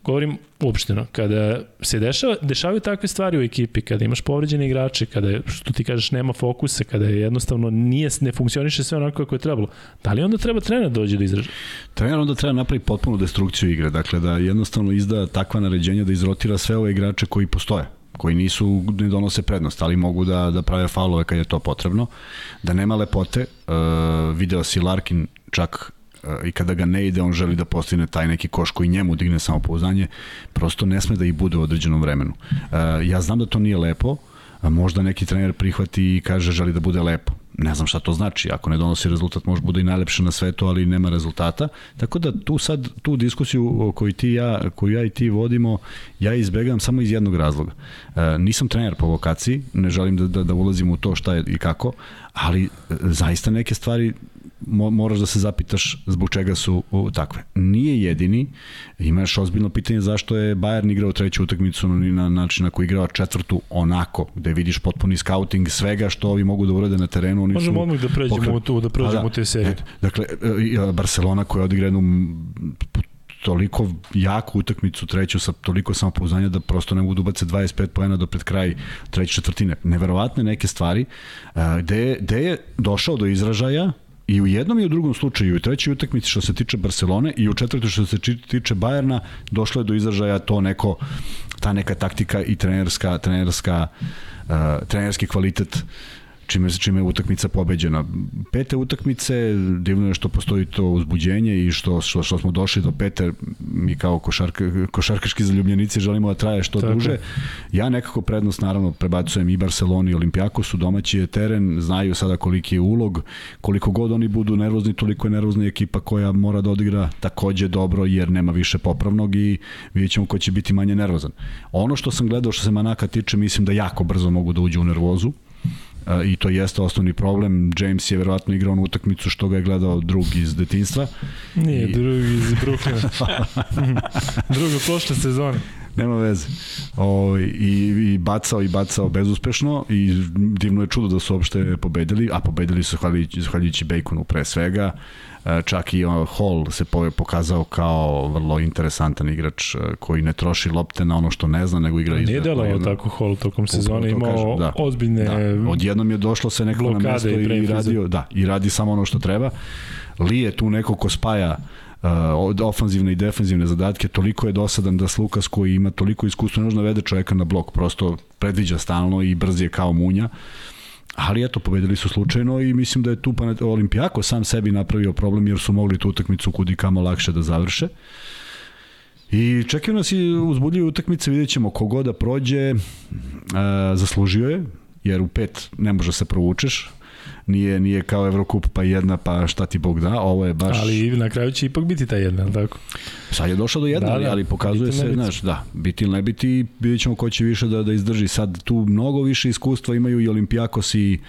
Speaker 1: govorim uopšteno, kada se dešava, dešavaju takve stvari u ekipi, kada imaš povređene igrače, kada, što ti kažeš, nema fokusa, kada je jednostavno nije, ne funkcioniše sve onako kako je trebalo, da li onda treba trener da dođe do izražaja?
Speaker 2: Trener onda treba napraviti potpunu destrukciju igre, dakle da jednostavno izda takva naređenja da izrotira sve ove igrače koji postoje koji nisu, ne donose prednost, ali mogu da, da prave faulove kad je to potrebno, da nema lepote, uh, video si Larkin čak i kada ga ne ide, on želi da postigne taj neki koš koji njemu digne samopouzdanje, prosto ne sme da ih bude u određenom vremenu. Ja znam da to nije lepo, možda neki trener prihvati i kaže želi da bude lepo. ne znam šta to znači, ako ne donosi rezultat može bude i najlepše na svetu, ali nema rezultata, tako da tu sad, tu diskusiju koju ti ja, koju ja i ti vodimo, ja izbegavam samo iz jednog razloga. E, nisam trener po vokaciji, ne želim da, da, da ulazim u to šta je i kako, ali e, zaista neke stvari mo, moraš da se zapitaš zbog čega su o, takve. Nije jedini, imaš ozbiljno pitanje zašto je Bayern igrao treću utakmicu na način na koji igrao četvrtu onako, gde vidiš potpuni scouting svega što ovi mogu da urade na terenu. Oni
Speaker 1: Možemo odmah da pređemo pokre... u tu, da pređemo da, u te serije. E,
Speaker 2: dakle, e, Barcelona koja odigra jednu toliko jaku utakmicu treću sa toliko samopouzdanja da prosto ne mogu da ubace 25 poena do pred kraj treće četvrtine. Neverovatne neke stvari. Gde, gde je došao do izražaja I u jednom i u drugom slučaju, i u trećoj utakmici što se tiče Barcelone i u četvrtoj što se tiče Bajerna, došlo je do izražaja to neko, ta neka taktika i trenerska, trenerska, uh, trenerski kvalitet uh, čime, čime je utakmica pobeđena. Pete utakmice, divno je što postoji to uzbuđenje i što, što, što smo došli do pete, mi kao košarka, košarkaški zaljubljenici želimo da traje što Tako. duže. Ja nekako prednost naravno prebacujem i Barceloni i Olimpijakosu, domaći je teren, znaju sada koliki je ulog, koliko god oni budu nervozni, toliko je nervozna ekipa koja mora da odigra takođe dobro jer nema više popravnog i vidjet ćemo ko će biti manje nervozan. Ono što sam gledao što se Manaka tiče, mislim da jako brzo mogu da uđu u nervozu i to jeste osnovni problem. James je verovatno igrao na utakmicu što ga je gledao drug iz detinstva.
Speaker 1: Nije, I... drug iz Brooklyna. drug u prošle sezone.
Speaker 2: Nema veze. O, i, I bacao i bacao bezuspešno i divno je čudo da su uopšte pobedili, a pobedili su zahvaljujući Baconu pre svega. E, čak i Hall se pokazao kao vrlo interesantan igrač e, koji ne troši lopte na ono što ne zna, nego igra
Speaker 1: Nije delao tako Hall tokom sezone, imao kažem, da, ozbiljne
Speaker 2: da. Odjednom je došlo se neko na mesto i, i radio, da, i radi samo ono što treba. Li je tu neko ko spaja uh, ofanzivne i defenzivne zadatke, toliko je dosadan da Slukas koji ima toliko iskustva ne možda vede čoveka na blok, prosto predviđa stalno i brz je kao munja. Ali eto, pobedili su slučajno i mislim da je tu Olimpijako sam sebi napravio problem jer su mogli tu utakmicu kudi kamo lakše da završe. I čekaju nas i uzbudljive utakmice, vidjet ćemo kogoda prođe, uh, zaslužio je, jer u pet ne može se provučeš, nije, nije kao Evrokup pa jedna pa šta ti Bog da, ovo je baš...
Speaker 1: Ali na kraju će ipak biti ta jedna, tako?
Speaker 2: Sad je došao do jedna, da, da, ali pokazuje se, znaš, da, biti ili ne biti, vidjet ćemo ko će više da, da izdrži. Sad tu mnogo više iskustva imaju i Olimpijakos i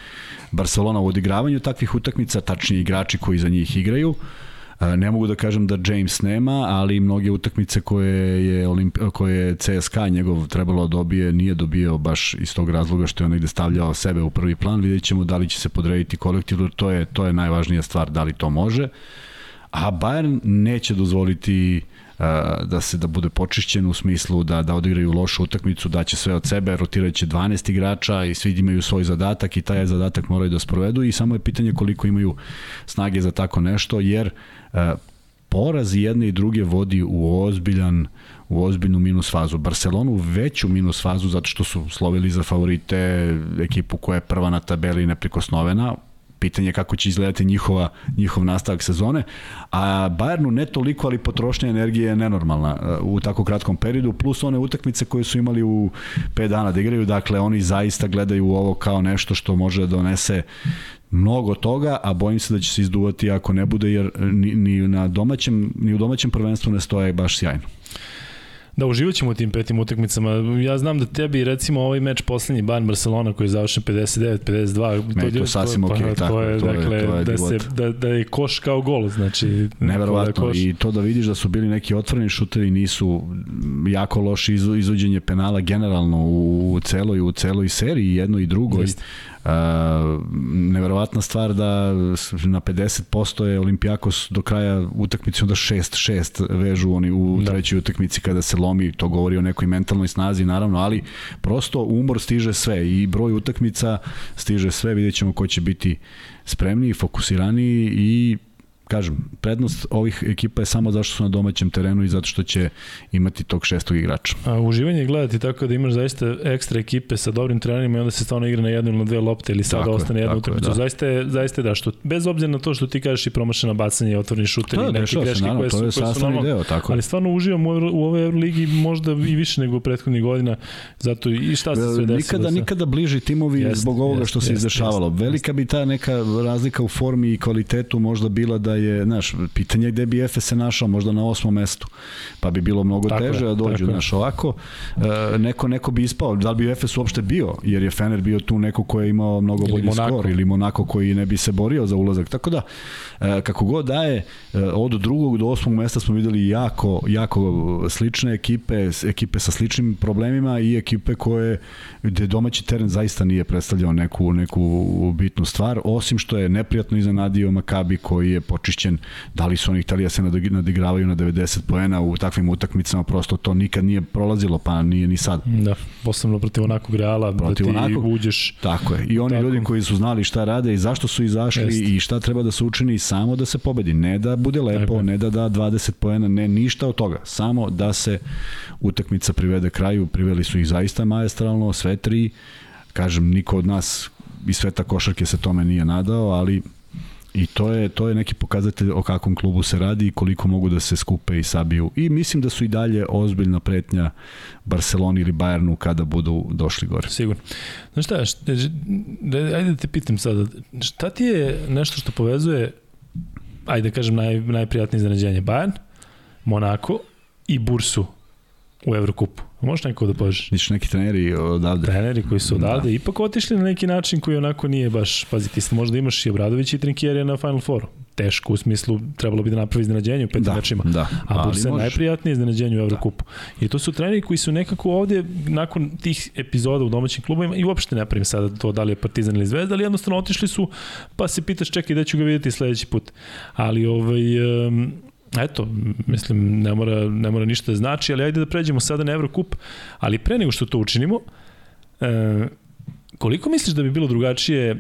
Speaker 2: Barcelona u odigravanju takvih utakmica, tačnije igrači koji za njih igraju. Uh, Ne mogu da kažem da James nema, ali mnoge utakmice koje je, Olimp koje je CSKA njegov trebalo da dobije, nije dobio baš iz tog razloga što je on negde stavljao sebe u prvi plan. Vidjet ćemo da li će se podrediti kolektivno, to je, to je najvažnija stvar, da li to može. A Bayern neće dozvoliti da se da bude počišćen u smislu da da odigraju lošu utakmicu, da će sve od sebe, rotiraće 12 igrača i svi imaju svoj zadatak i taj zadatak moraju da sprovedu i samo je pitanje koliko imaju snage za tako nešto, jer E, poraz jedne i druge vodi u ozbiljan u ozbiljnu minus fazu. Barcelonu veću minus fazu zato što su slovili za favorite ekipu koja je prva na tabeli neprikosnovena, pitanje kako će izgledati njihova, njihov nastavak sezone, a Bayernu ne toliko, ali potrošnja energije je nenormalna e, u tako kratkom periodu, plus one utakmice koje su imali u 5 dana da igraju, dakle oni zaista gledaju ovo kao nešto što može da donese mnogo toga, a bojim se da će se izduvati ako ne bude, jer ni, ni, na domaćem, ni u domaćem prvenstvu ne stoje baš sjajno.
Speaker 1: Da, uživat ćemo u tim petim utakmicama. Ja znam da tebi, recimo, ovaj meč poslednji Bayern Barcelona koji je završen 59-52,
Speaker 2: to, to, to sasvim ok,
Speaker 1: pa, tako, to je, to dakle, je, to je da, se, da, da je koš kao gol, znači...
Speaker 2: Neverovatno, da i to da vidiš da su bili neki otvoreni šutevi, nisu jako loši izvođenje penala generalno u celoj, u celoj seriji, jedno i drugo. Jeste. Neverovatna stvar da na 50% je Olimpijakos do kraja utakmice onda 6-6 vežu oni u da. trećoj utakmici kada se lomi, to govori o nekoj mentalnoj snazi naravno, ali prosto umor stiže sve i broj utakmica stiže sve, vidjet ćemo ko će biti spremniji, fokusiraniji i kažem, prednost ovih ekipa je samo zašto su na domaćem terenu i zato što će imati tog šestog igrača.
Speaker 1: A uživanje je gledati tako da imaš zaista ekstra ekipe sa dobrim trenerima i onda se stvarno igra na jednu ili na dve lopte ili sada ostane jedna utakmica. Da. Zaista je, zaista je da, što, bez obzira na to što ti kažeš i promašena bacanje, otvorni šuter i neke greške
Speaker 2: naravno, koje su, koje su normalno. Deo, tako.
Speaker 1: Ali stvarno uživam u, u ovoj Euroligi možda i više nego u prethodnih godina, zato i šta se sve desilo.
Speaker 2: Nikada, nikada bliži timovi jest, zbog ovoga jest, što se jest, izdešavalo. Jest, Velika bi ta neka razlika u formi i kvalitetu možda bila da je, znaš, pitanje gde bi Efes se našao, možda na osmom mestu, pa bi bilo mnogo tako teže da dođu, znaš, ovako, e, neko, neko bi ispao, da li bi Efes uopšte bio, jer je Fener bio tu neko ko je imao mnogo bolji Monako. skor, ili Monako koji ne bi se borio za ulazak, tako da, e, kako god daje, e, od drugog do osmog mesta smo videli jako, jako slične ekipe, ekipe sa sličnim problemima i ekipe koje, gde domaći teren zaista nije predstavljao neku, neku bitnu stvar, osim što je neprijatno iznenadio Makabi koji je počišćen, da li su oni hteli da se nadigravaju na 90 poena u takvim utakmicama, prosto to nikad nije prolazilo, pa nije ni sad.
Speaker 1: Da, posebno protiv onakog Reala, da protiv da ti onakog, uđeš.
Speaker 2: Tako je, i oni tako. ljudi koji su znali šta rade i zašto su izašli Jest. i šta treba da se učini samo da se pobedi, ne da bude lepo, tako. ne da da 20 poena, ne ništa od toga, samo da se utakmica privede kraju, priveli su ih zaista majestralno, sve tri, kažem, niko od nas iz sveta košarke se tome nije nadao, ali I to je, to je neki pokazatelj o kakvom klubu se radi i koliko mogu da se skupe i sabiju. I mislim da su i dalje ozbiljna pretnja Barceloni ili Bayernu kada budu došli gore.
Speaker 1: Sigurno. Znaš šta, šta da, ajde da te pitam sada, šta ti je nešto što povezuje, ajde da kažem, naj, najprijatnije iznenađenje? Bayern, Monako i Bursu u Evrokupu. Možeš neko da požeš?
Speaker 2: Misliš neki treneri odavde?
Speaker 1: Treneri koji su odavde, da. ipak otišli na neki način koji onako nije baš, pazi, ti možda imaš i Obradović i Trinkjerija na Final Four. Teško u smislu, trebalo bi da napravi iznenađenje u petim da, mečima. Da, a Bursa je najprijatnije iznenađenje u da. Evrokupu. Da. I to su treneri koji su nekako ovde, nakon tih epizoda u domaćim klubovima, i uopšte ne pravim sada to da li je Partizan ili Zvezda, ali jednostavno otišli su, pa se pitaš čekaj da ću ga videti sledeći put. Ali ovaj, um, eto, mislim, ne mora, ne mora ništa da znači, ali ajde da pređemo sada na Evrokup, ali pre nego što to učinimo, e, koliko misliš da bi bilo drugačije, e,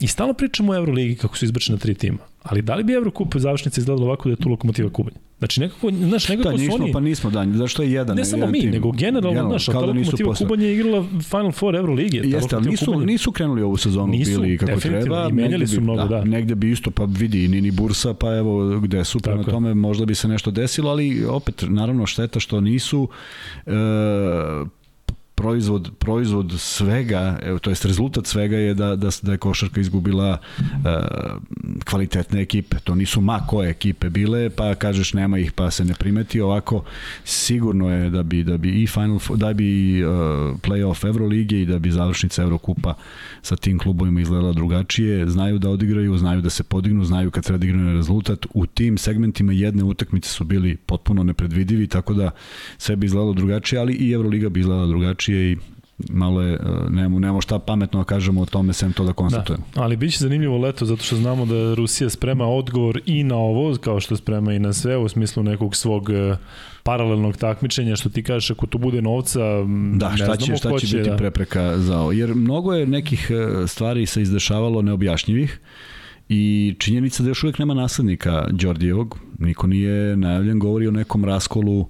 Speaker 1: i stalno pričamo o Euroligi kako su izbačena tri tima, ali da li bi Evrokup završnica izgledala ovako da je tu lokomotiva Kubanja? Znači nekako, znaš, nekako da,
Speaker 2: nismo,
Speaker 1: su oni...
Speaker 2: pa nismo, da, zašto je jedan.
Speaker 1: Ne samo mi, tim. nego generalno, generalno znaš, kao da lokomotiva Kubanja je igrala Final Four Euroligi.
Speaker 2: Jeste, ali nisu, nisu krenuli ovu sezonu, nisu, bili kako treba.
Speaker 1: I menjali su mnogo, da, da.
Speaker 2: Negde bi isto, pa vidi, Nini Bursa, pa evo gde su, prema tome možda bi se nešto desilo, ali opet, naravno, šteta što nisu e, proizvod, proizvod svega, evo, to jest rezultat svega je da, da, da je košarka izgubila uh, kvalitetne ekipe. To nisu ma koje ekipe bile, pa kažeš nema ih pa se ne primeti. Ovako sigurno je da bi, da bi i Final da bi uh, playoff Evrolige i da bi završnica Evrokupa sa tim klubovima izgledala drugačije. Znaju da odigraju, znaju da se podignu, znaju kad treba da igraju rezultat. U tim segmentima jedne utakmice su bili potpuno nepredvidivi, tako da sve bi izgledalo drugačije, ali i Evroliga bi izgledala drugačije drugačije i malo je, e, nemamo, nemamo šta pametno da kažemo o tome, sem to da konstatujemo.
Speaker 1: Da, ali biće zanimljivo leto, zato što znamo da Rusija sprema odgovor i na ovo, kao što sprema i na sve, u smislu nekog svog e, paralelnog takmičenja, što ti kažeš, ako tu bude novca,
Speaker 2: da,
Speaker 1: šta
Speaker 2: ne će, šta će, će biti da... prepreka za ovo. Jer mnogo je nekih e, stvari se izdešavalo neobjašnjivih, I činjenica da još uvijek nema naslednika Đordijevog, niko nije najavljen, govori o nekom raskolu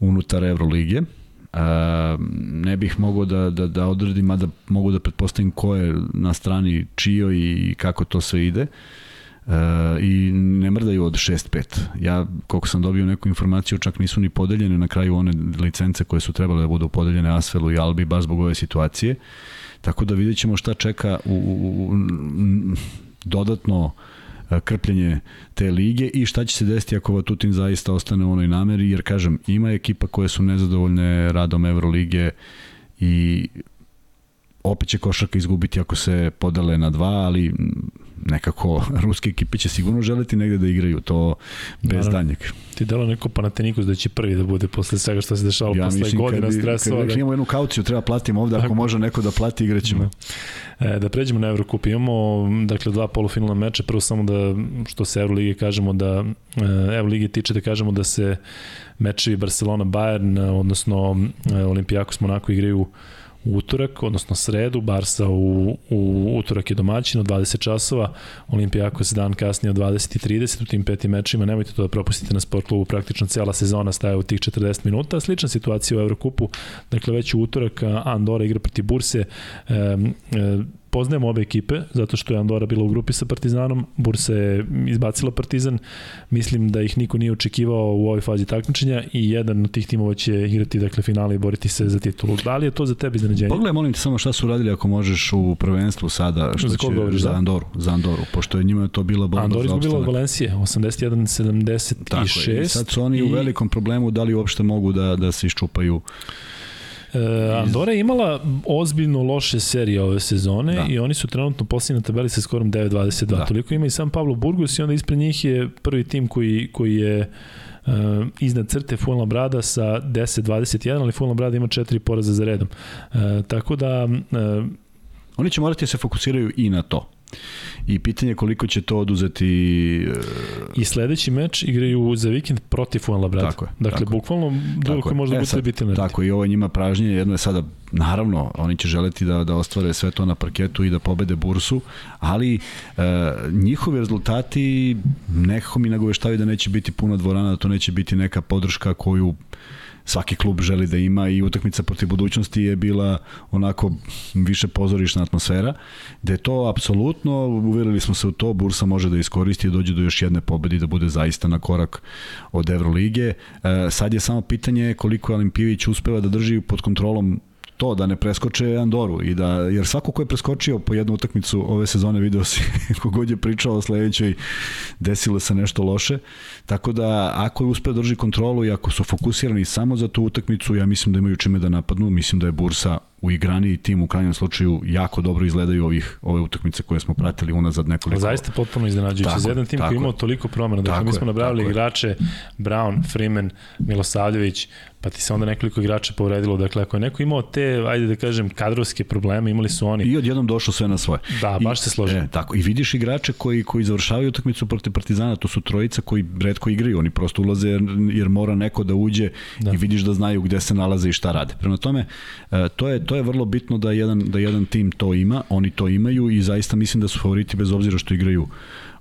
Speaker 2: unutar Evrolige, A, ne bih mogao da, da, da odredim, mada mogu da pretpostavim ko je na strani čio i kako to sve ide. Uh, i ne mrdaju od 6-5. Ja, koliko sam dobio neku informaciju, čak nisu ni podeljene na kraju one licence koje su trebale da budu podeljene Asfelu i Albi, baš zbog ove situacije. Tako da vidjet ćemo šta čeka u, u, u dodatno uh, krpljenje te lige i šta će se desiti ako Vatutin zaista ostane u onoj nameri, jer kažem, ima ekipa koje su nezadovoljne radom Evrolige i opet će košarka izgubiti ako se podele na dva, ali nekako ruske ekipe će sigurno želeti negde da igraju to bez Naravno. danjeg.
Speaker 1: Ti dalo neko Panathinaikos da će prvi da bude posle svega što se dešavalo ja posle godina stresova.
Speaker 2: Kad, kad imamo jednu kauciju, treba platimo ovde, ako može neko da plati, igraćemo.
Speaker 1: Da. E, da pređemo na Evrokup. Imamo dakle dva polufinalna meča, prvo samo da što se Evrolige kažemo da e, Evrolige tiče da kažemo da se mečevi Barcelona Bayern odnosno e, Olimpijakos Monako igraju utorak, odnosno sredu, Barsa u, u utorak je domaćin od 20 časova, Olimpijakos dan kasnije od 20.30 u tim petim mečima, nemojte to da propustite na sport klubu, praktično cela sezona staje u tih 40 minuta, slična situacija u Evrokupu, dakle već u utorak Andora igra proti Burse, e, e, poznajemo obe ekipe, zato što je Andora bila u grupi sa Partizanom, Bursa je izbacila Partizan, mislim da ih niko nije očekivao u ovoj fazi takmičenja i jedan od tih timova će igrati dakle finale i boriti se za titulu. Da li je to za tebe iznenađenje?
Speaker 2: Pogledaj, molim te samo šta su radili ako možeš u prvenstvu sada, što
Speaker 1: za
Speaker 2: će,
Speaker 1: govoriš,
Speaker 2: za
Speaker 1: da?
Speaker 2: Andoru, za Andoru, pošto je njima to bila bomba
Speaker 1: Andora
Speaker 2: za
Speaker 1: izgubila od
Speaker 2: opstanak.
Speaker 1: Valencije, 81-76.
Speaker 2: Tako je, i sad su oni i... u velikom problemu da li uopšte mogu da, da se iščupaju
Speaker 1: Andora je imala ozbiljno loše serije ove sezone da. i oni su trenutno posljedni na tabeli sa skorom 9-22. Da. Toliko ima i sam Pablo Burgos i onda ispred njih je prvi tim koji, koji je uh, iznad crte Fulna Brada sa 10-21, ali Fulna Brada ima četiri poraza za redom. Uh, tako da... Uh,
Speaker 2: Oni će morati da se fokusiraju i na to. I pitanje koliko će to oduzeti...
Speaker 1: Uh... I sledeći meč igraju za vikend protiv Fuenlabrada. Tako je. Dakle, tako bukvalno drugo koje možda e, bude biti na
Speaker 2: Tako, i ovo njima pražnje. Jedno je sada, naravno, oni će želeti da, da ostvare sve to na parketu i da pobede bursu, ali uh, njihovi rezultati nekako mi nagoveštavaju da neće biti puno dvorana, da to neće biti neka podrška koju svaki klub želi da ima i utakmica protiv budućnosti je bila onako više pozorišna atmosfera, da je to apsolutno, uverili smo se u to, Bursa može da iskoristi i dođe do još jedne pobede i da bude zaista na korak od Evrolige. E, sad je samo pitanje koliko Olimpijević uspeva da drži pod kontrolom to da ne preskoče Andoru i da jer svako ko je preskočio po jednu utakmicu ove sezone video si kogod je pričao o sledećoj desilo se nešto loše tako da ako je uspeo da drži kontrolu i ako su fokusirani samo za tu utakmicu ja mislim da imaju čime da napadnu mislim da je Bursa u igrani i tim u krajnjem slučaju jako dobro izgledaju ovih ove utakmice koje smo pratili unazad nekoliko.
Speaker 1: Zaista potpuno iznenađujuće. Za jedan tim koji imao toliko promena. Dakle, mi smo nabrali igrače Brown, Freeman, Milosavljević, pa ti se onda nekoliko igrača povredilo. Dakle, ako je neko imao te, ajde da kažem, kadrovske probleme, imali su oni.
Speaker 2: I odjednom došlo sve na svoje.
Speaker 1: Da, baš
Speaker 2: I,
Speaker 1: se složi. E,
Speaker 2: tako. I vidiš igrače koji, koji završavaju utakmicu protiv Partizana, to su trojica koji redko igraju, oni prosto ulaze jer, jer mora neko da uđe da. i vidiš da znaju gde se nalaze i šta rade. Prema tome, to je, to je vrlo bitno da jedan, da jedan tim to ima, oni to imaju i zaista mislim da su favoriti bez obzira što igraju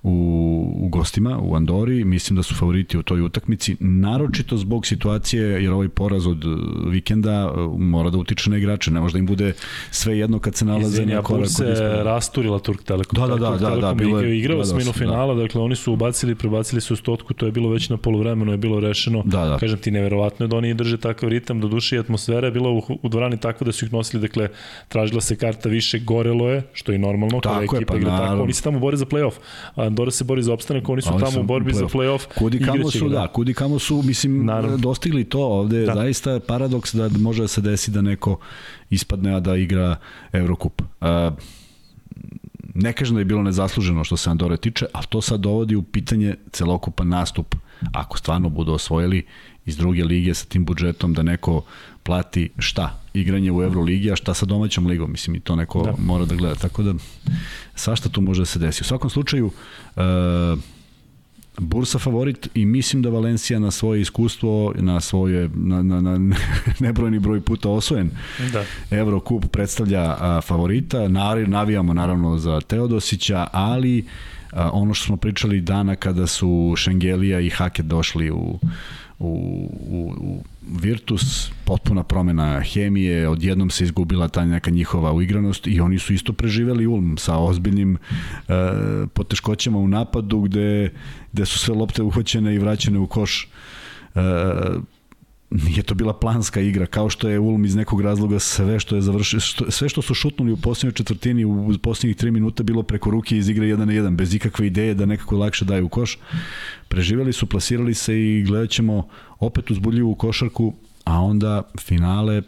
Speaker 2: u, u gostima u Andori, mislim da su favoriti u toj utakmici, naročito zbog situacije, jer ovaj poraz od vikenda uh, mora da utiče na igrače, ne može da im bude sve jedno kad se nalaze
Speaker 1: Izvini,
Speaker 2: na korak.
Speaker 1: Izvini, se rasturila Turk Telekom.
Speaker 2: Da, da, da, da, da,
Speaker 1: bilo je, igrao da, finala, da. dakle oni su ubacili, prebacili su stotku, to je bilo već na poluvremenu, je bilo rešeno.
Speaker 2: Da, da.
Speaker 1: Kažem ti, neverovatno je da oni drže takav ritam, do duše i atmosfera je bila u, u dvorani takva da su ih nosili, dakle, tražila se karta više, gorelo je, što je normalno, kada ekipa je, pa, igra tako, oni se tamo bore za play-off. Andora se bori za opstanak, oni su tamo u borbi play za play-off.
Speaker 2: Kudi kamo su, da, kudi kamo su, mislim, Naravno. dostigli to ovde, da. zaista paradoks da može da se desi da neko ispadne, a da igra Evrokup. Uh, ne kažem da je bilo nezasluženo što se Andore tiče, ali to sad dovodi u pitanje celokupan nastup, ako stvarno budu osvojili iz druge lige sa tim budžetom da neko plati šta? Igranje u Euroligi, a šta sa domaćom ligom? Mislim, i to neko da. mora da gleda. Tako da, svašta tu može da se desi. U svakom slučaju, uh, Bursa favorit i mislim da Valencija na svoje iskustvo, na svoje na, na, na nebrojni broj puta osvojen da. Evrokup predstavlja a, favorita. Navi, navijamo naravno za Teodosića, ali a, ono što smo pričali dana kada su Šengelija i Haket došli u u, u, u Virtus, potpuna promena hemije, odjednom se izgubila ta neka njihova uigranost i oni su isto preživeli Ulm sa ozbiljnim e, poteškoćama u napadu gde, gde su sve lopte uhoćene i vraćene u koš. E, nije to bila planska igra, kao što je Ulm iz nekog razloga sve što je završio, što, sve što su šutnuli u posljednjoj četvrtini u posljednjih 3 minuta bilo preko ruke iz igre 1 na 1, bez ikakve ideje da nekako lakše daju u koš. Preživeli su, plasirali se i gledat ćemo opet uzbudljivu košarku, a onda finale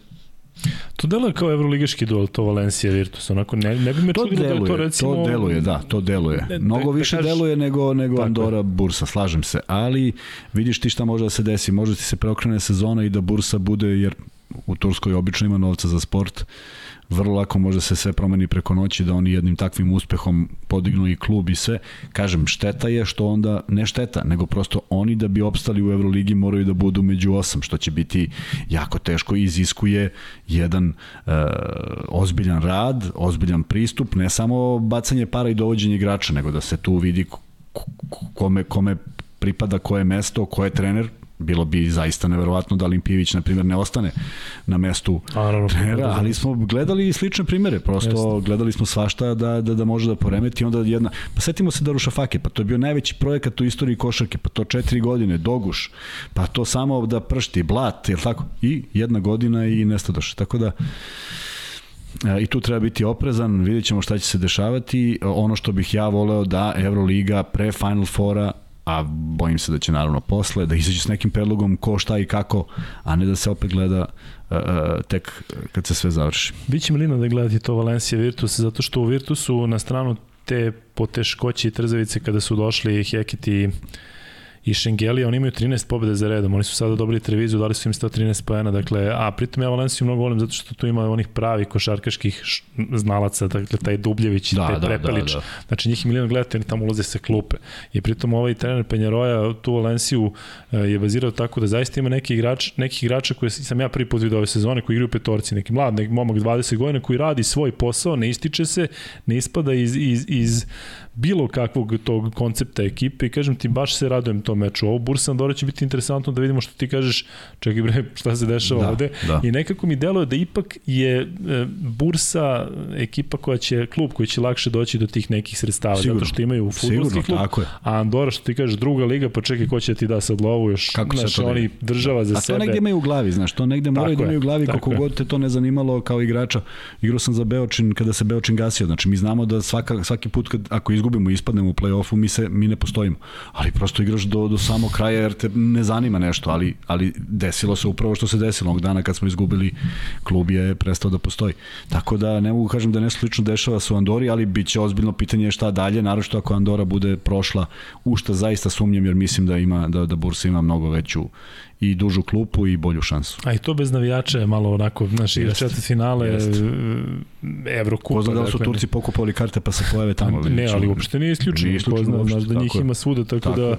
Speaker 1: To deluje kao evroligaški duel, to Valencija Virtus, onako ne, ne bi me to čudilo deluje, da je to recimo...
Speaker 2: To deluje, da, to deluje. Ne, Mnogo da, više da kažeš, deluje nego, nego Andora je. Bursa, slažem se, ali vidiš ti šta može da se desi, može ti se preokrene sezona i da Bursa bude, jer u Turskoj obično ima novca za sport, vrlo lako može se sve promeni preko noći da oni jednim takvim uspehom podignu i klub i sve. Kažem, šteta je što onda, ne šteta, nego prosto oni da bi opstali u Euroligi moraju da budu među osam, što će biti jako teško i iziskuje jedan e, ozbiljan rad, ozbiljan pristup, ne samo bacanje para i dovođenje igrača, nego da se tu vidi kome, kome pripada koje mesto, ko je trener, bilo bi zaista neverovatno da Olimpijević, na primjer, ne ostane na mestu
Speaker 1: Naravno,
Speaker 2: trenera, ali smo gledali slične primere, prosto Jeste. gledali smo svašta da, da, da može da poremeti, onda jedna, pa setimo se Daruša Fake, pa to je bio najveći projekat u istoriji košarke, pa to četiri godine, Doguš, pa to samo da pršti, Blat, je tako? I jedna godina i nestadoš. Tako da, e, i tu treba biti oprezan, vidjet ćemo šta će se dešavati. Ono što bih ja voleo da Euroliga pre Final Fora a bojim se da će naravno posle, da izađe s nekim predlogom ko šta i kako, a ne da se opet gleda uh, tek kad se sve završi.
Speaker 1: Biće Milina da gledati to Valencija Virtus, zato što u Virtusu na stranu te poteškoće i trzavice kada su došli Heket i i Šengelija, oni imaju 13 pobjede za redom, oni su sada dobili televiziju, dali su im 113 pojena, dakle, a pritom ja Valenciju mnogo volim zato što tu ima onih pravi košarkaških znalaca, dakle, taj Dubljević i da, taj da, Prepelić, da, da. znači njih milijon gledate, oni tamo ulaze sa klupe. I pritom ovaj trener Penjaroja tu Valenciju e, je bazirao tako da zaista ima neki igrač, neki igrača koje sam ja prvi put vidio ove sezone, koji igraju petorci, neki mlad, neki momak 20 godina koji radi svoj posao, ne ističe se, ne ispada iz, iz, iz bilo kakvog tog koncepta ekipe i kažem ti baš se radujem tom meču. Ovo Bursa Andora će biti interesantno da vidimo što ti kažeš, čekaj bre, šta se dešava da, ovde. Da. I nekako mi deluje da ipak je e, Bursa ekipa koja će, klub koji će lakše doći do tih nekih sredstava, Sigurno. zato što imaju futbolski klub, tako je. a Andora što ti kažeš druga liga, pa čekaj ko će ti da sad lovu još, Kako znaš, to oni država za sebe.
Speaker 2: A to negde imaju u glavi, znaš, to negde moraju da imaju u glavi kako je. god te to ne zanimalo kao igrača. Igrao sam za Beočin kada se Beočin gasio, znači mi znamo da svaka, svaki put kad, ako izgubimo ispadnemo u play-offu, mi, se, mi ne postojimo. Ali prosto igraš do, do samog kraja jer te ne zanima nešto, ali, ali desilo se upravo što se desilo. Onog dana kad smo izgubili, klub je prestao da postoji. Tako da ne mogu kažem da nešto slično dešava sa Andori, ali bit će ozbiljno pitanje šta dalje, naročito ako Andora bude prošla, u šta zaista sumnjam jer mislim da ima da, da Bursa ima mnogo veću i dužu klupu i bolju šansu.
Speaker 1: A i to bez navijača je malo onako, znaš, igra četiri finale Evrokupa.
Speaker 2: Ko zna da li su dakle, Turci pokupovali karte pa se pojave tamo.
Speaker 1: Ne, ali uopšte nije isključeno. Nije isključeno zna, znaš da njih ima svuda, tako, tako da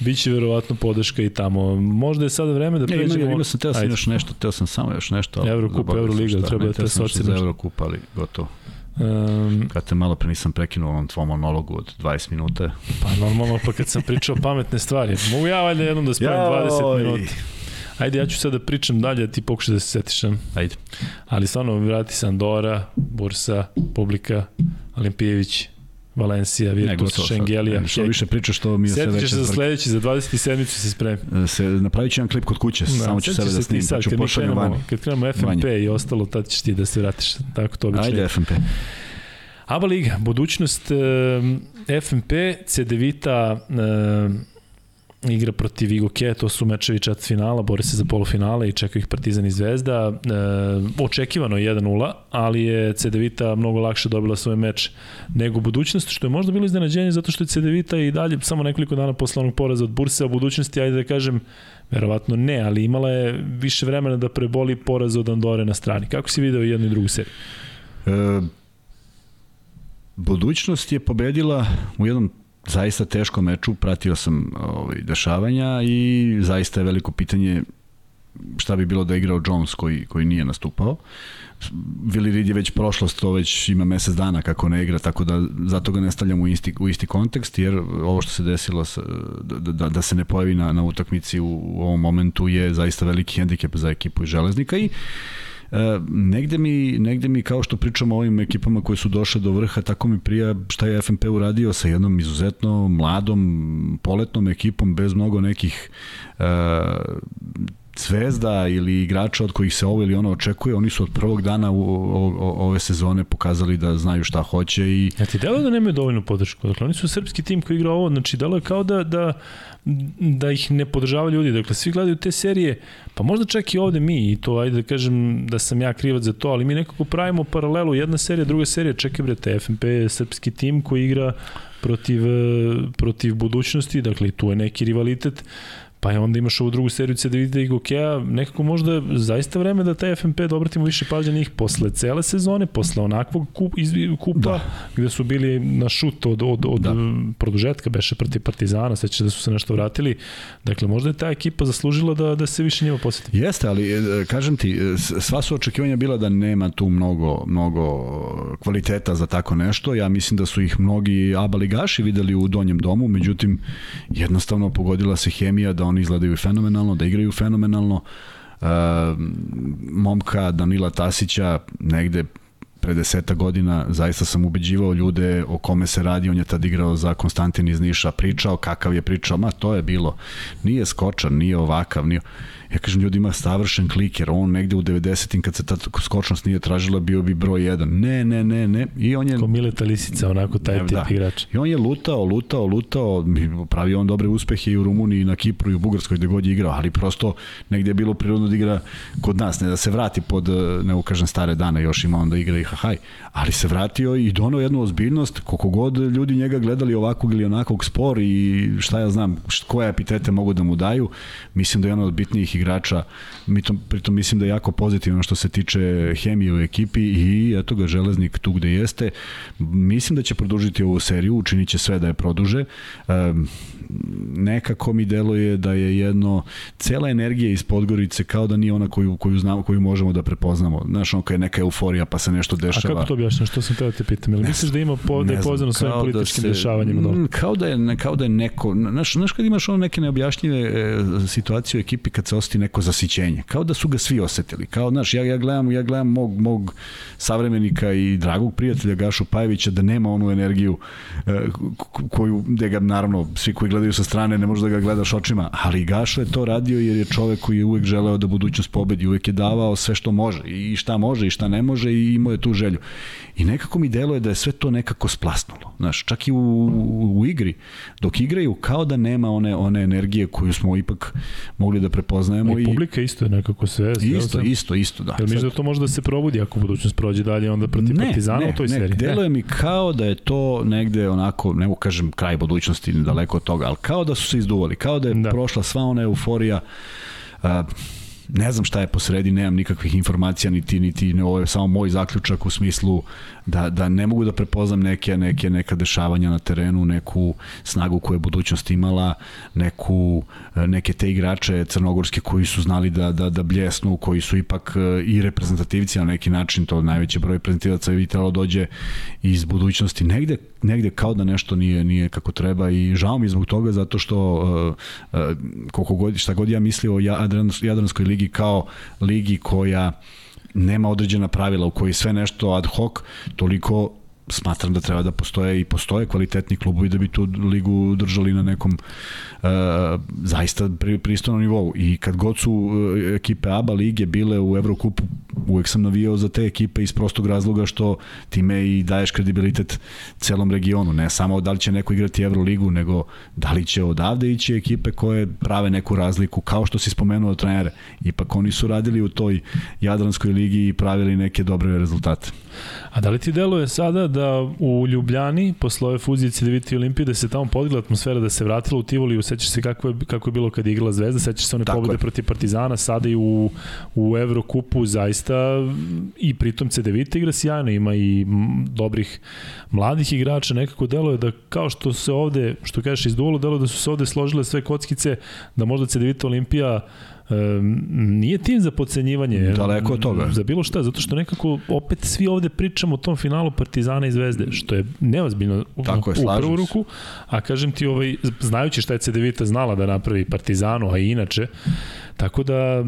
Speaker 1: biće verovatno podrška i tamo. Možda je sada vreme da pređemo...
Speaker 2: Ne, ima, ima sam, teo sam još nešto, teo sam samo još nešto.
Speaker 1: Evrokup, Euroliga, treba da te
Speaker 2: socijalno. Za Evrokup, ali gotovo. Um, kad te malo pre nisam prekinuo ovom tvom monologu od 20 minuta.
Speaker 1: Pa normalno, pa kad sam pričao pametne stvari. Mogu ja valjda jednom da spravim 20 minuta. Ajde, ja ću sad da pričam dalje, ti pokušaj da se setiš.
Speaker 2: Ajde.
Speaker 1: Ali stvarno, vrati se Andora, Bursa, Publika, Olimpijević, Valencija, Virtus, Šengelija.
Speaker 2: Što više pričaš, što mi je sve
Speaker 1: veće. Se za sledeći, za 27. se spremi.
Speaker 2: E, se, napravit ću jedan klip kod kuće, da, samo ću sebe da snimim, pa ću pošaljem vani.
Speaker 1: Kad krenemo FMP Vanje. i ostalo, tad ćeš ti da se vratiš. Tako to obično.
Speaker 2: Ajde FMP.
Speaker 1: ABA Liga, budućnost uh, FMP, Cedevita uh, igra protiv Igoke, to su mečevi čet finala, bore se za polufinale i čekaju ih Partizan i Zvezda. E, očekivano je 1-0, ali je Cedevita mnogo lakše dobila svoj meč nego budućnost, što je možda bilo iznenađenje zato što je Cedevita i dalje samo nekoliko dana posle onog poraza od Burse, a budućnosti, ajde da kažem, verovatno ne, ali imala je više vremena da preboli poraz od Andore na strani. Kako si video jednu i drugu seriju? E,
Speaker 2: budućnost je pobedila u jednom zaista teškom meču, pratio sam ovaj, dešavanja i zaista je veliko pitanje šta bi bilo da je igrao Jones koji, koji nije nastupao. Willi Reed je već prošlost, to već ima mesec dana kako ne igra, tako da zato ga ne stavljam u isti, u isti kontekst, jer ovo što se desilo sa, da, da, da se ne pojavi na, na utakmici u, u ovom momentu je zaista veliki hendikep za ekipu i železnika i uh, negde mi, negde mi kao što pričamo o ovim ekipama koje su došle do vrha, tako mi prija šta je FNP uradio sa jednom izuzetno mladom, poletnom ekipom bez mnogo nekih uh, zvezda ili igrača od kojih se ovo ili ono očekuje, oni su od prvog dana u, o, o, ove sezone pokazali da znaju šta hoće i...
Speaker 1: Ja ti delo da nemaju dovoljnu podršku? Dakle, oni su srpski tim koji igra ovo, znači delo je kao da, da da ih ne podržava ljudi. Dakle, svi gledaju te serije, pa možda čak i ovde mi, i to ajde da kažem da sam ja krivac za to, ali mi nekako pravimo paralelu, jedna serija, druga serija, čekaj bre, FNP je srpski tim koji igra protiv, protiv budućnosti, dakle tu je neki rivalitet, pa je onda imaš ovu drugu seriju CDVita i Gokeja, nekako možda zaista vreme da taj FNP da obratimo više pažnje njih posle cele sezone, posle onakvog kup, iz, kupa, da. gde su bili na šut od, od, od da. produžetka, beše protiv Partizana, sveća da su se nešto vratili. Dakle, možda je ta ekipa zaslužila da, da se više njima posjeti.
Speaker 2: Jeste, ali e, kažem ti, e, sva su očekivanja bila da nema tu mnogo, mnogo kvaliteta za tako nešto. Ja mislim da su ih mnogi abaligaši videli u donjem domu, međutim, jednostavno pogodila se hemija da oni izgledaju fenomenalno, da igraju fenomenalno. Uh, momka Danila Tasića negde pre deseta godina zaista sam ubeđivao ljude o kome se radi, on je tad igrao za Konstantin iz Niša, pričao kakav je pričao, ma to je bilo, nije skočan, nije ovakav, nije... Ja kažem, ljudi ima savršen kliker, on negde u 90-im kad se ta skočnost nije tražila bio bi broj 1. Ne, ne, ne, ne. I on je...
Speaker 1: Ko Mileta Lisica, onako taj ne, tip da. igrač.
Speaker 2: I on je lutao, lutao, lutao, pravio on dobre uspehe i u Rumuniji, i na Kipru, i u Bugarskoj, gde god je igrao, ali prosto negde je bilo prirodno da igra kod nas, ne da se vrati pod, ne ukažem, stare dane, još ima on da igra i hahaj, ali se vratio i donao jednu ozbiljnost, koliko god ljudi njega gledali ovakvog ili onakvog spor i šta ja znam, koje epitete mogu da mu daju, mislim da je ono od bitnijih igrača, mi to, pritom mislim da je jako pozitivno što se tiče hemije u ekipi i eto ga Železnik tu gde jeste. Mislim da će produžiti ovu seriju, učinit će sve da je produže. Um, nekako mi deluje da je jedno cela energija iz Podgorice kao da nije ona koju koju znamo, koju možemo da prepoznamo. Znaš, ono je neka euforija pa se nešto dešava.
Speaker 1: A kako to objašnjaš? Što sam teo da te pitam? Ili misliš da ima po, da je poznano svojim da političkim da se, dešavanjima?
Speaker 2: Mm, kao da je kao da je neko, znaš, znaš kad imaš ono neke neobjašnjive e, situacije u ekipi kad se osjeti neko zasićenje. Kao da su ga svi osetili. Kao, znaš, ja, ja gledam, ja gledam mog, mog savremenika i dragog prijatelja Gašu Pajevića da nema onu energiju e, koju, gde ga naravno svi koji gledaju sa strane ne može da ga gledaš očima, ali Gašo je to radio jer je čovek koji je uvek želeo da budućnost pobedi, uvek je davao sve što može i šta može i šta ne može i imao je tu želju. I nekako mi deluje da je sve to nekako splasnulo. Znaš, čak i u, u, u igri, dok igraju kao da nema one one energije koju smo ipak mogli da prepoznajemo.
Speaker 1: I, i publika isto je nekako sve.
Speaker 2: Isto, isto, isto, da.
Speaker 1: Jel misliš da to može da se probudi ako budućnost prođe dalje onda protiv ne, Partizana ne, u toj ne, seriji?
Speaker 2: Ne, deluje mi kao da je to negde onako, ne mogu kažem kraj budućnosti, daleko od toga, ali kao da su se izduvali, kao da je da. prošla sva ona euforija uh, ne znam šta je posredi, nemam nikakvih informacija niti niti ne, ovo je samo moj zaključak u smislu da, da ne mogu da prepoznam neke, neke, neka dešavanja na terenu, neku snagu koju je budućnost imala, neku, neke te igrače crnogorske koji su znali da, da, da bljesnu, koji su ipak e, i reprezentativci na neki način, to najveći broj reprezentativaca je trebalo dođe iz budućnosti. Negde, negde kao da nešto nije, nije kako treba i žao mi zbog toga zato što uh, uh, koliko god, šta god ja mislio o Jadranskoj ligi kao ligi koja nema određena pravila u kojoj sve nešto ad hoc, toliko smatram da treba da postoje i postoje kvalitetni klubovi da bi tu ligu držali na nekom uh, zaista pri, pristojnom nivou i kad god su uh, ekipe ABA lige bile u Evrokupu uvek sam navijao za te ekipe iz prostog razloga što time i daješ kredibilitet celom regionu, ne samo da li će neko igrati Evroligu, nego da li će odavde ići ekipe koje prave neku razliku, kao što si spomenuo trenere. Ipak oni su radili u toj Jadranskoj ligi i pravili neke dobre rezultate.
Speaker 1: A da li ti deluje sada da u Ljubljani, posle ove fuzije CDVita i Olimpije, da se tamo podigla atmosfera, da se vratila u Tivoli, usećaš se kako je, kako je bilo kad je igrala Zvezda, sećaš se one Tako pobede je. protiv Partizana, sada i u, u Evrokupu, zaista i pritom CDVita igra sjajno, ima i dobrih mladih igrača, nekako deluje da kao što se ovde, što kažeš izduvalo, deluje da su se ovde složile sve kockice, da možda CDVita Olimpija nije tim za podcenjivanje.
Speaker 2: Daleko od toga.
Speaker 1: Za bilo šta, zato što nekako opet svi ovde pričamo o tom finalu Partizana i Zvezde, što je neozbiljno Tako je, u prvu ruku, a kažem ti, ovaj, znajući šta je CDVita znala da napravi Partizanu, a i inače, Tako da, e,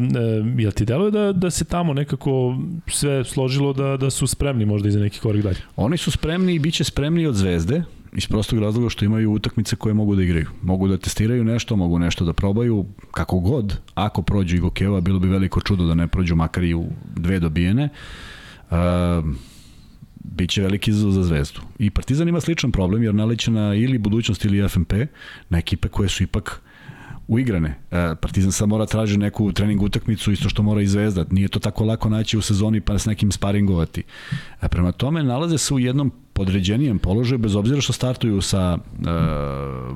Speaker 1: jel ti deluje da, da se tamo nekako sve složilo da, da su spremni možda i za neki korak dalje?
Speaker 2: Oni su spremni i bit će spremni od Zvezde, iz prostog razloga što imaju utakmice koje mogu da igraju. Mogu da testiraju nešto, mogu nešto da probaju, kako god, ako prođu i Gokeva, bilo bi veliko čudo da ne prođu makar i u dve dobijene. Uh, biće veliki izazov za Zvezdu. I Partizan ima sličan problem jer naleće na ili budućnost ili FNP, na ekipe koje su ipak uigrane. E, Partizan sad mora traži neku trening utakmicu, isto što mora i Zvezda. Nije to tako lako naći u sezoni pa s nekim sparingovati. E, prema tome, nalaze se u jednom podređenijem položaju, bez obzira što startuju sa e,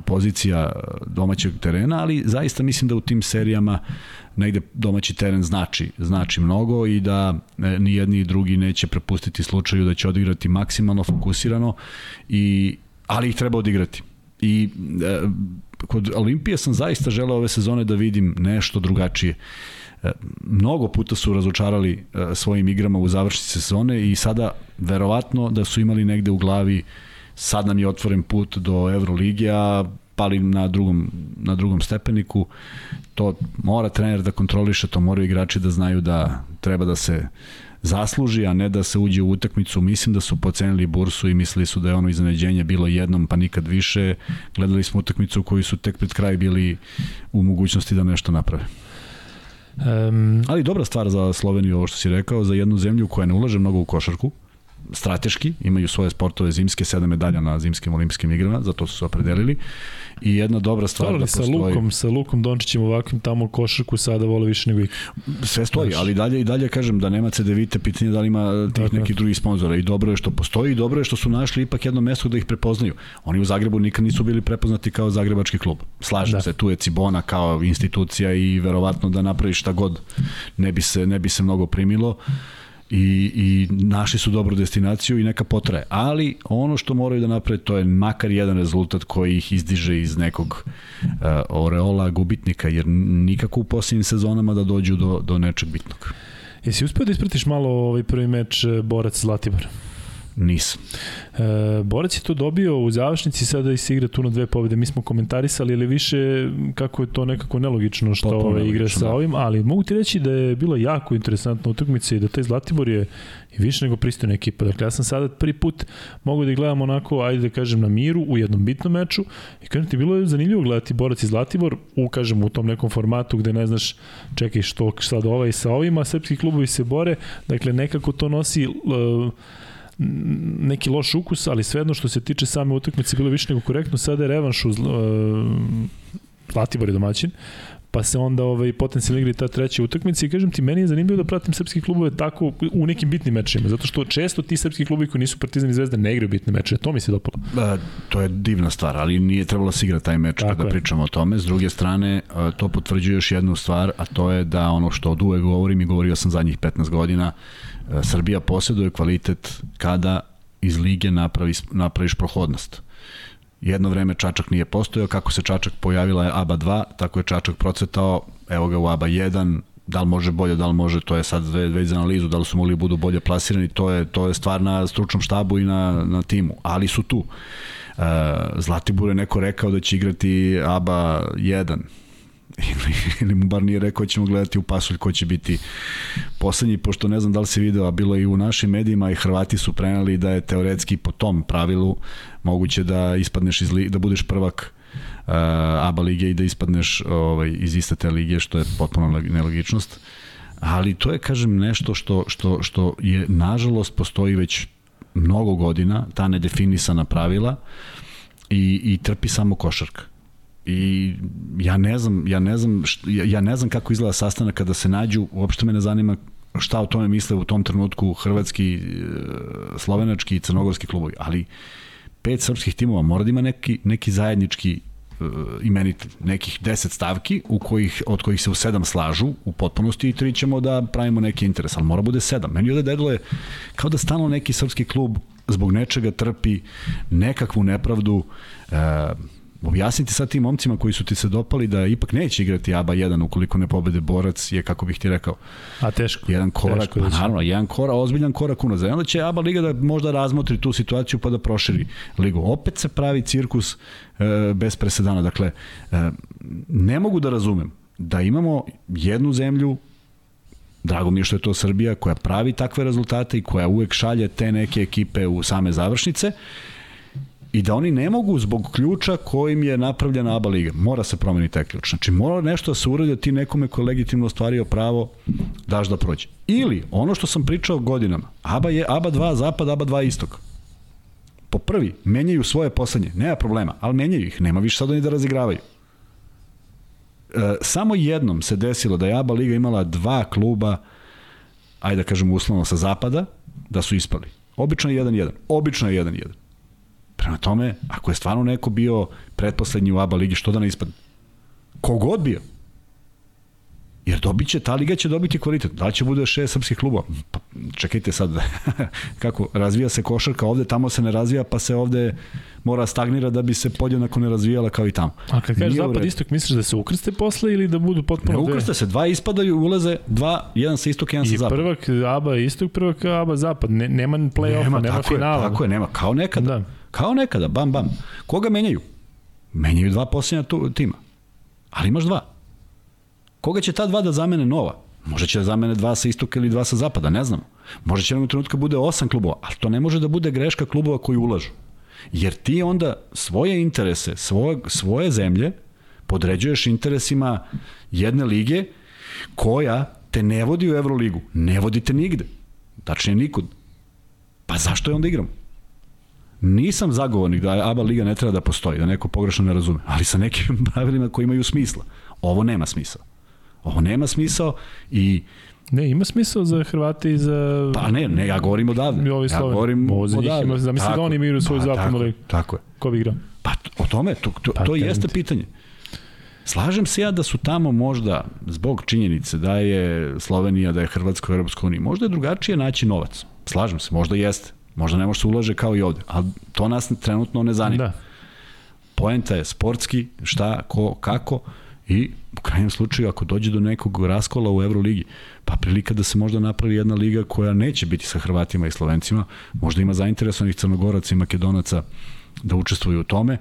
Speaker 2: pozicija domaćeg terena, ali zaista mislim da u tim serijama negde domaći teren znači, znači mnogo i da e, ni jedni i drugi neće prepustiti slučaju da će odigrati maksimalno fokusirano i ali ih treba odigrati. I e, kod Olimpije sam zaista želeo ove sezone da vidim nešto drugačije. E, mnogo puta su razočarali e, svojim igrama u završnici sezone i sada verovatno da su imali negde u glavi sad nam je otvoren put do Evrolige, a pali na drugom, na drugom stepeniku. To mora trener da kontroliše, to moraju igrači da znaju da treba da se zasluži, a ne da se uđe u utakmicu. Mislim da su pocenili bursu i mislili su da je ono iznenađenje bilo jednom pa nikad više. Gledali smo utakmicu koju su tek pred kraj bili u mogućnosti da nešto naprave. Um, Ali dobra stvar za Sloveniju, ovo što si rekao, za jednu zemlju koja ne ulaže mnogo u košarku, strateški, imaju svoje sportove zimske, sedam medalja na zimskim olimpijskim igrama, zato su se opredelili. I jedna dobra stvar
Speaker 1: da postoji... sa Lukom, sa Lukom Dončićem ovakvim tamo košarku sada vole više nego ikad.
Speaker 2: Sve stoji, ali dalje i dalje kažem da nema CDVite, pitanje da li ima tih dakle. nekih drugih sponzora i dobro je što postoji i dobro je što su našli ipak jedno mesto da ih prepoznaju. Oni u Zagrebu nikad nisu bili prepoznati kao zagrebački klub. Slažem da. se, tu je Cibona kao institucija i verovatno da napravi šta god ne bi se, ne bi se mnogo primilo i, i našli su dobru destinaciju i neka potraje. Ali ono što moraju da naprave to je makar jedan rezultat koji ih izdiže iz nekog uh, oreola gubitnika, jer nikako u posljednjim sezonama da dođu do, do nečeg bitnog.
Speaker 1: Jesi uspio da ispratiš malo ovaj prvi meč eh, Borac Zlatibor?
Speaker 2: Nisam.
Speaker 1: E, Borac je to dobio u završnici sada i se igra tu na dve pobjede. Mi smo komentarisali, ali više kako je to nekako nelogično što ove igre sa da. ovim, ali mogu ti reći da je bilo jako interesantna utakmica i da taj Zlatibor je i više nego pristojna ekipa. Dakle, ja sam sada prvi put mogu da gledam onako, ajde da kažem, na miru u jednom bitnom meču i kažem ti, bilo je zanimljivo gledati Borac i Zlatibor u, kažem, u tom nekom formatu gde ne znaš, čekaj, što sad ovaj sa ovima, srpski klubovi se bore, dakle, nekako to nosi uh, neki loš ukus, ali svejedno što se tiče same utakmice bilo više nego korektno. Sada je revanš uz uh, Zlatibor je domaćin, pa se onda ovaj potencijalno igri ta treća utakmica i kažem ti meni je zanimljivo da pratim srpske klubove tako u nekim bitnim mečevima zato što često ti srpski klubovi koji nisu Partizan i Zvezda ne igraju bitne mečeve to mi se dopalo
Speaker 2: ba, to je divna stvar ali nije trebalo da se igra taj meč tako kada je. pričamo o tome s druge strane to potvrđuje još jednu stvar a to je da ono što od uvek govorim i govorio sam zadnjih 15 godina Srbija posjeduje kvalitet kada iz lige napravi, napraviš prohodnost. Jedno vreme Čačak nije postojao, kako se Čačak pojavila je ABA 2, tako je Čačak procvetao, evo ga u ABA 1, da li može bolje, da li može, to je sad već za analizu, da li su mogli da budu bolje plasirani, to je, to je stvar na stručnom štabu i na, na timu, ali su tu. Uh, Zlatibur je neko rekao da će igrati ABA 1, ili, ili mu bar nije rekao ćemo gledati u pasulj ko će biti poslednji, pošto ne znam da li se video, a bilo i u našim medijima i Hrvati su prenali da je teoretski po tom pravilu moguće da ispadneš iz li, da budeš prvak uh, ABA lige i da ispadneš ovaj, iz iste te lige, što je potpuno nelogičnost. Ali to je, kažem, nešto što, što, što je, nažalost, postoji već mnogo godina, ta nedefinisana pravila i, i trpi samo košarka i ja ne znam, ja ne znam, ja, ja ne znam kako izgleda sastanak kada se nađu, uopšte me ne zanima šta o tome misle u tom trenutku hrvatski, e, slovenački i crnogorski klubovi, ali pet srpskih timova mora da ima neki, neki zajednički uh, nekih 10 stavki u kojih, od kojih se u sedam slažu u potpunosti i tri ćemo da pravimo neki interes, ali mora bude sedam. Meni ovde dedalo je kao da stalno neki srpski klub zbog nečega trpi nekakvu nepravdu uh, objasniti sad tim momcima koji su ti se dopali da ipak neće igrati ABA 1 ukoliko ne pobede borac je kako bih ti rekao.
Speaker 1: A teško.
Speaker 2: Jedan korak, teško pa naravno, jedan korak, ozbiljan korak unazad. Onda će ABA liga da možda razmotri tu situaciju pa da proširi ligu. Opet se pravi cirkus e, bez presedana. Dakle, e, ne mogu da razumem da imamo jednu zemlju Drago mi je što je to Srbija koja pravi takve rezultate i koja uvek šalje te neke ekipe u same završnice i da oni ne mogu zbog ključa kojim je napravljena ABA liga. Mora se promeniti taj ključ. Znači mora nešto da se uradi da ti nekome ko je legitimno ostvario pravo daš da prođe. Ili ono što sam pričao godinama, ABA je ABA 2 zapad, ABA 2 istok. Po prvi, menjaju svoje poslednje, nema problema, ali menjaju ih, nema više sad oni da razigravaju. E, samo jednom se desilo da je ABA liga imala dva kluba, ajde da kažemo uslovno sa zapada, da su ispali Obično je 1-1. Obično je 1-1. Prema tome, ako je stvarno neko bio pretposlednji u ABA ligi, što da ne ispadne? Kogod bio. Jer dobit će, ta liga će dobiti kvalitet. Da će bude šest srpskih klubova? Pa, čekajte sad, kako, razvija se košarka ovde, tamo se ne razvija, pa se ovde mora stagnira da bi se podjednako ne razvijala kao i tamo.
Speaker 1: A kad kažeš zapad istok, misliš da se ukrste posle ili da budu potpuno...
Speaker 2: Ne ukrste se, dva ispadaju, ulaze, dva, jedan sa istok, jedan I sa zapad.
Speaker 1: I prvak ABA istok, prvak ABA zapad. Ne, nema play-offa, nema, nema finala.
Speaker 2: Je, tako je, nema, kao nekada. Da. Kao nekada, bam, bam. Koga menjaju? Menjaju dva posljednja tu, tima. Ali imaš dva. Koga će ta dva da zamene nova? Može će da zamene dva sa istoka ili dva sa zapada, ne znamo. Može će nam u trenutku bude osam klubova, ali to ne može da bude greška klubova koji ulažu. Jer ti onda svoje interese, svoje, svoje zemlje podređuješ interesima jedne lige koja te ne vodi u Euroligu. Ne vodi te nigde. Tačnije nikud. Pa zašto je onda igramo? Nisam zagovornik da ABA liga ne treba da postoji, da neko pogrešno ne razume, ali sa nekim pravilima koji imaju smisla. Ovo nema smisla. Ovo nema smisao i
Speaker 1: Ne, ima smisao za Hrvate i za...
Speaker 2: Pa ne, ne, ja govorim odavde.
Speaker 1: Ovi ja govorim Ovo za njih odavde. ima, zamisli da oni igraju svoju pa, zapadnu ligu.
Speaker 2: Tako je.
Speaker 1: Ko bi igrao?
Speaker 2: Pa o tome, to, to, pa, to jeste pitanje. Slažem se ja da su tamo možda, zbog činjenice da je Slovenija, da je Hrvatska u Europskoj uniji, možda je drugačije naći novac. Slažem se, možda jeste. Možda ne može se ulaže kao i ovde, ali to nas trenutno ne zanima. Da. Poenta je sportski, šta, ko, kako i u krajnjem slučaju ako dođe do nekog raskola u Euroligi, pa prilika da se možda napravi jedna liga koja neće biti sa Hrvatima i Slovencima, možda ima zainteresovanih Crnogoraca i Makedonaca da učestvuju u tome,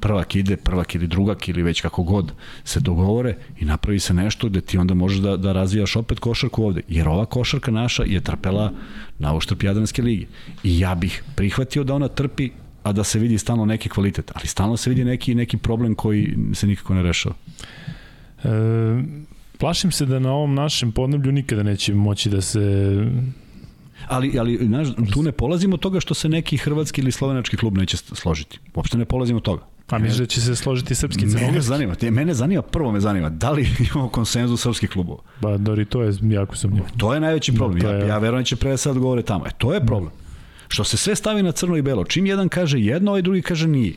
Speaker 2: prvak ide, prvak ili drugak ili već kako god se dogovore i napravi se nešto gde ti onda možeš da, da razvijaš opet košarku ovde. Jer ova košarka naša je trpela na uštrp Jadranske lige. I ja bih prihvatio da ona trpi a da se vidi stalno neki kvalitet, ali stalno se vidi neki neki problem koji se nikako ne rešava.
Speaker 1: E, plašim se da na ovom našem podneblju nikada neće moći da se
Speaker 2: Ali, ali znaš, tu ne polazimo od toga što se neki hrvatski ili slovenački klub neće složiti. Uopšte ne polazimo od toga.
Speaker 1: A misliš da će se složiti srpski
Speaker 2: crnogorski? Mene zanima, te, mene zanima, prvo me zanima, da li imamo konsenzus srpskih klubova?
Speaker 1: Ba, Dori, to je jako sumnjivo.
Speaker 2: To je najveći da, problem. Da, ja, ja verujem da će pre sad govore tamo. E, to je problem. Što se sve stavi na crno i belo. Čim jedan kaže jedno, ovaj drugi kaže nije.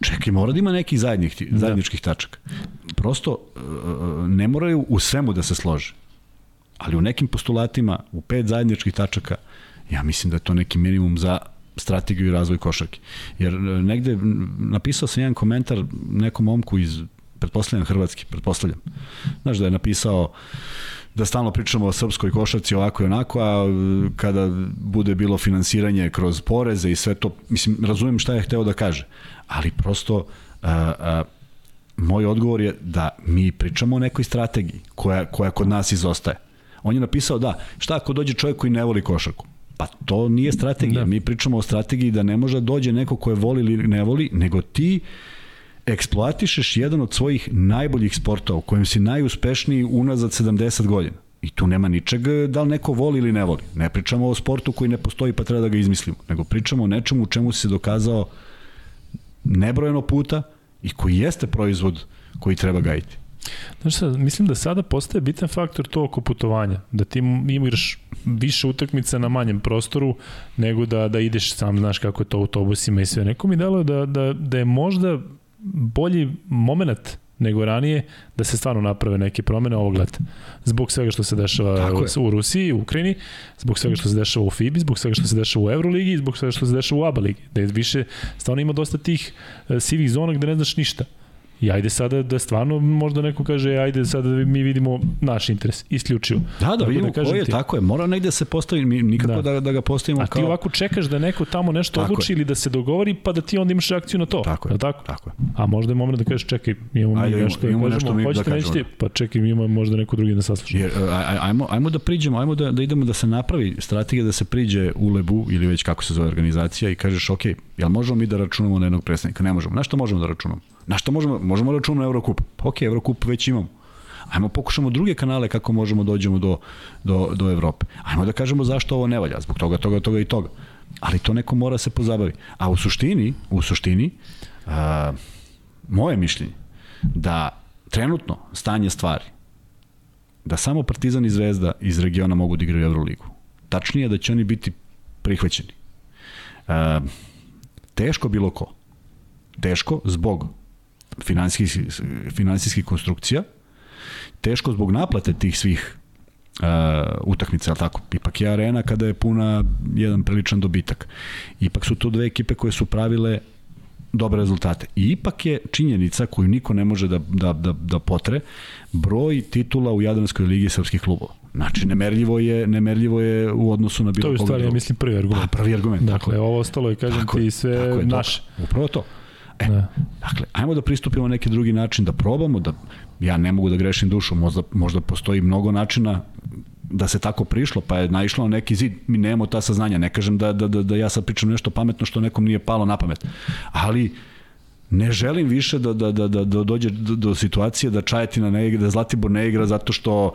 Speaker 2: Čekaj, mora da ima nekih zajedničkih, da. tačaka. Prosto, e, ne moraju u svemu da se slože. Ali u nekim postulatima, u pet zajedničkih tačaka, ja mislim da je to neki minimum za strategiju i razvoj košarke. Jer e, negde napisao sam jedan komentar nekom momku iz pretpostavljam Hrvatski, pretpostavljam. Znaš da je napisao da stalno pričamo o srpskoj košarci ovako i onako, a e, kada bude bilo finansiranje kroz poreze i sve to, mislim, razumem šta je hteo da kaže, ali prosto a, a, moj odgovor je da mi pričamo o nekoj strategiji koja, koja kod nas izostaje. On je napisao da, šta ako dođe čovjek koji ne voli košarku? Pa to nije strategija. Da. Mi pričamo o strategiji da ne može da dođe neko koje voli ili ne voli, nego ti eksploatišeš jedan od svojih najboljih sportova u kojem si najuspešniji unazad 70 godina. I tu nema ničeg da li neko voli ili ne voli. Ne pričamo o sportu koji ne postoji pa treba da ga izmislimo, nego pričamo o nečemu u čemu si se dokazao nebrojeno puta i koji jeste proizvod koji treba gajiti.
Speaker 1: Znaš sad, mislim da sada postaje bitan faktor to oko putovanja, da ti imaš više utakmica na manjem prostoru nego da, da ideš sam, znaš kako je to autobusima i sve. Neko mi dalo da, da, da je možda bolji moment nego ranije da se stvarno naprave neke promene ovog leta. Zbog svega što se dešava u, Rusiji, u Ukrajini, zbog svega što se dešava u FIBI, zbog svega što se dešava u Euroligi i zbog svega što se dešava u ABA ligi. Da je više, stvarno ima dosta tih uh, sivih zona gde ne znaš ništa. I ajde sada da stvarno možda neko kaže ajde sada da mi vidimo naš interes, isključivo.
Speaker 2: Da, da vidimo da ko je, ti. tako je. Mora negde se postavi, mi nikako da, da, da ga postavimo
Speaker 1: kao... A ti ovako čekaš da neko tamo nešto tako odluči je. ili da se dogovori, pa da ti onda imaš reakciju na to.
Speaker 2: Tako
Speaker 1: je.
Speaker 2: Tako? tako je.
Speaker 1: A možda je moment da kažeš čekaj, imamo ajde, mi nešto, imamo, da kažemo, nešto hoćete, da nećete, pa čekaj, imamo možda neko drugi da sasluša.
Speaker 2: Jer, ajmo, ajmo da priđemo, ajmo da, da idemo da se napravi strategija da se priđe u Lebu ili već kako se zove organizacija i kažeš ok, jel možemo mi da računamo na jednog predstavnika? Ne možemo. Na što možemo da računamo? Na što možemo? Možemo da računamo na Eurocup. Pa ok, Eurocup već imamo. Ajmo pokušamo druge kanale kako možemo da dođemo do, do, do Evrope. Ajmo da kažemo zašto ovo ne valja, zbog toga, toga, toga i toga. Ali to neko mora se pozabavi. A u suštini, u suštini, a, moje mišljenje, da trenutno stanje stvari, da samo Partizan i Zvezda iz regiona mogu da igraju Euroligu. Tačnije da će oni biti prihvaćeni. E, teško bilo ko. Teško zbog finansijskih, finansijskih konstrukcija, teško zbog naplate tih svih uh, utakmica, ali tako? Ipak je arena kada je puna jedan priličan dobitak. Ipak su to dve ekipe koje su pravile dobre rezultate. I ipak je činjenica koju niko ne može da, da, da, da potre, broj titula u Jadranskoj ligi srpskih klubova. Znači, nemerljivo je, nemerljivo je u odnosu na bilo
Speaker 1: koga. To je u stvari, ja mislim, prvi argument.
Speaker 2: Pa, prvi argument.
Speaker 1: Dakle, ovo ostalo je, kažem tako ti, sve naše.
Speaker 2: Upravo to. E, da. dakle, ajmo da pristupimo neki drugi način, da probamo, da ja ne mogu da grešim dušu, možda, možda postoji mnogo načina da se tako prišlo, pa je naišlo na neki zid, mi nemamo ta saznanja, ne kažem da, da, da, da ja sad pričam nešto pametno što nekom nije palo na pamet, ali ne želim više da, da, da, da, da dođe do, do situacije da Čajetina ne igra, da Zlatibor ne igra zato što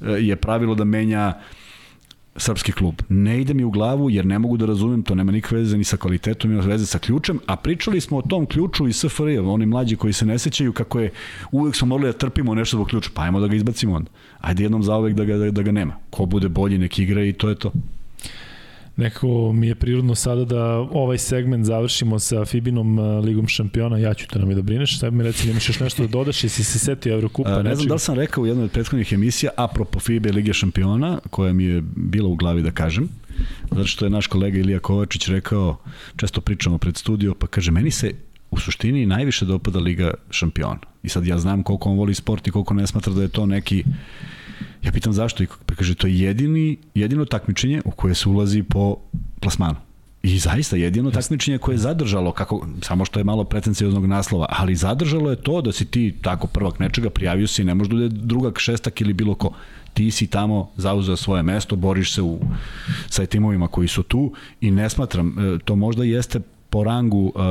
Speaker 2: e, je pravilo da menja uh, srpski klub. Ne ide mi u glavu jer ne mogu da razumem, to nema nikakve veze ni sa kvalitetom, ima veze sa ključem, a pričali smo o tom ključu i SFRJ, oni mlađi koji se ne sećaju kako je, uvek smo morali da trpimo nešto zbog ključa, pa ajmo da ga izbacimo onda. Ajde jednom zaovek da ga, da, da ga nema. Ko bude bolji nek igra i to je to
Speaker 1: nekako mi je prirodno sada da ovaj segment završimo sa Fibinom uh, Ligom šampiona, ja ću te nam i da brineš, sad mi reci imaš još nešto da dodaš, jesi se setio Evrokupa?
Speaker 2: A, ne znam da li sam rekao u jednoj od prethodnih emisija, apropo FIBE Lige šampiona, koja mi je bila u glavi da kažem, zato što je naš kolega Ilija Kovačić rekao, često pričamo pred studio, pa kaže, meni se u suštini najviše dopada Liga šampiona. I sad ja znam koliko on voli sport i koliko ne smatra da je to neki Ja pitam zašto i pa kaže to je jedini, jedino takmičenje u koje se ulazi po plasmanu. I zaista jedino takmičenje koje je zadržalo, kako, samo što je malo pretencijoznog naslova, ali zadržalo je to da si ti tako prvak nečega, prijavio si, ne možda da je drugak, šestak ili bilo ko. Ti si tamo zauzeo svoje mesto, boriš se u, sa timovima koji su tu i ne smatram, e, to možda jeste po rangu uh,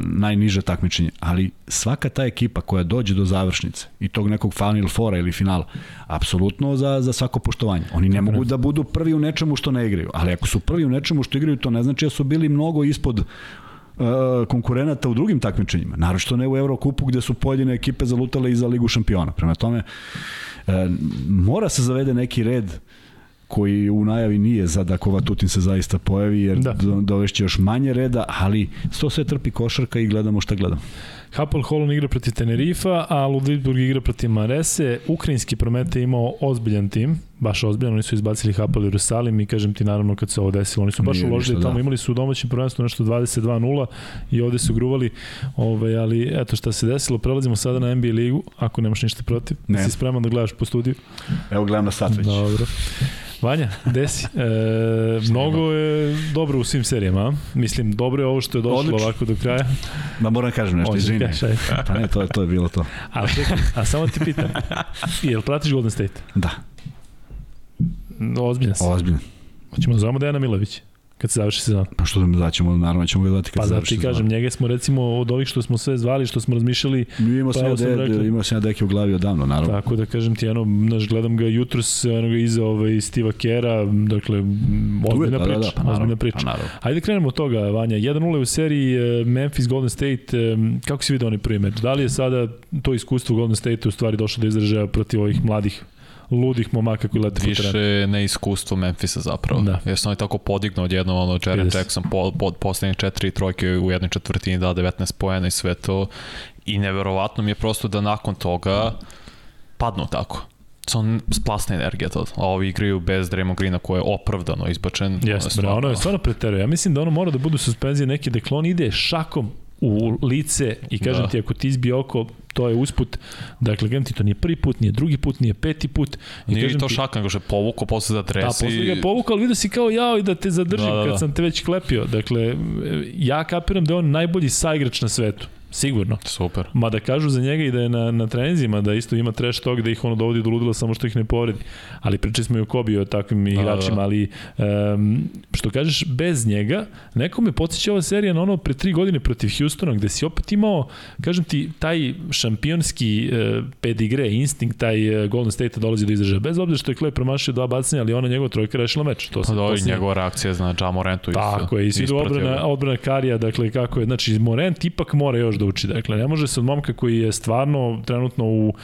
Speaker 2: najniže takmičenje, ali svaka ta ekipa koja dođe do završnice i tog nekog Final Fora ili finala, apsolutno za, za svako poštovanje. Oni ne mogu da budu prvi u nečemu što ne igraju, ali ako su prvi u nečemu što igraju, to ne znači da su bili mnogo ispod uh, konkurenata u drugim takmičenjima, naročito ne u Eurokupu gde su pojedine ekipe zalutale i za Ligu šampiona. Prema tome, mora se zavede neki red koji u najavi nije za da Tutin se zaista pojavi, jer da. dovešće još manje reda, ali to sve trpi košarka i gledamo šta gledamo.
Speaker 1: Hapoel Holon igra protiv Tenerifa, a Ludwigsburg igra protiv Marese. Ukrajinski Promete imao ozbiljan tim, baš ozbiljan, oni su izbacili Hapoel Jerusalim i kažem ti naravno kad se ovo desilo, oni su baš Nije uložili tamo, da. imali su u domaćem prvenstvu nešto 22-0 i ovde su gruvali, ovaj, ali eto šta se desilo, prelazimo sada na NBA ligu, ako nemaš ništa protiv, ne. si spreman da gledaš po studiju?
Speaker 2: Evo gledam na sat već.
Speaker 1: Dobro. Vanja, desi. E, mnogo je dobro u svim serijama. Mislim, dobro je ovo što je došlo Odlično. ovako do kraja.
Speaker 2: Ma moram kažem nešto, izvini. Pa ne, to je, to je bilo to.
Speaker 1: A, a samo ti pitam, jel pratiš Golden State?
Speaker 2: Da.
Speaker 1: Ozbiljno
Speaker 2: si. Ozbiljno.
Speaker 1: Hoćemo da zovemo Dejana Milovića kad se završi sezona.
Speaker 2: Pa što da daćemo, naravno ćemo ga dati kad
Speaker 1: pa
Speaker 2: se završi
Speaker 1: sezona. Pa da ti kažem, njega smo recimo od ovih što smo sve zvali, što smo razmišljali.
Speaker 2: Mi imamo pa, sam ja de, imao sam ja deke u glavi odavno, naravno.
Speaker 1: Tako da kažem ti, ano, naš, gledam ga jutros, ono ga iza ovaj, Stiva Kera, dakle, ozbiljna da, priča. Da, da, pa naravno, ozbiljna priča. Pa naravno. Ajde krenemo od toga, Vanja. 1-0 u seriji eh, Memphis Golden State. Eh, kako si vidio onaj prvi meč? Da li je sada to iskustvo Golden State u stvari došlo do izražaja protiv ovih mladih ludih momaka koji lete
Speaker 3: Više neiskustvo Memphisa zapravo. Da. Jer sam oni tako podignuo odjedno ono Jaren yes. Jackson po, po, poslednje četiri trojke u jednoj četvrtini da 19 poena i sve to. I neverovatno mi je prosto da nakon toga padnu tako on splasna energija to. A ovi igraju bez Draymond Greena koji je opravdano izbačen.
Speaker 1: Jeste, ono je stvarno preteruje. Ja mislim da ono mora da budu suspenzije neke, dakle on ide šakom u lice i kažem da. ti ako ti izbije oko to je usput. Dakle kažem ti to nije prvi put nije drugi put nije peti put.
Speaker 3: I nije kažem to ti, šakan nego što je povukao posle da tresi.
Speaker 1: da posle ga je povukao ali vidio si kao jao i da te zadržim da, da, da. kad sam te već klepio. Dakle ja kapiram da je on najbolji saigrač na svetu Sigurno.
Speaker 3: Super.
Speaker 1: Ma da kažu za njega i da je na, na trenizima, da isto ima trash tog, da ih ono dovodi do ludila samo što ih ne povredi. Ali pričali smo i o Kobi o takvim da, igračima, da. ali um, što kažeš, bez njega, neko me podsjeća ova serija na ono pre tri godine protiv Houstona, gde si opet imao, kažem ti, taj šampionski uh, pedigre, instinkt, taj uh, Golden State dolazi do izražaja. Bez obzira što je Clay promašio dva bacanja, ali ona njegova trojka rešila meč.
Speaker 3: To pa da, i njegova reakcija zna Ja Morentu.
Speaker 1: Tako je, i svi odbrana, odbrana Karija, dakle kako je, znači Morent ipak mora još da uči. Dakle, ne može se od momka koji je stvarno trenutno u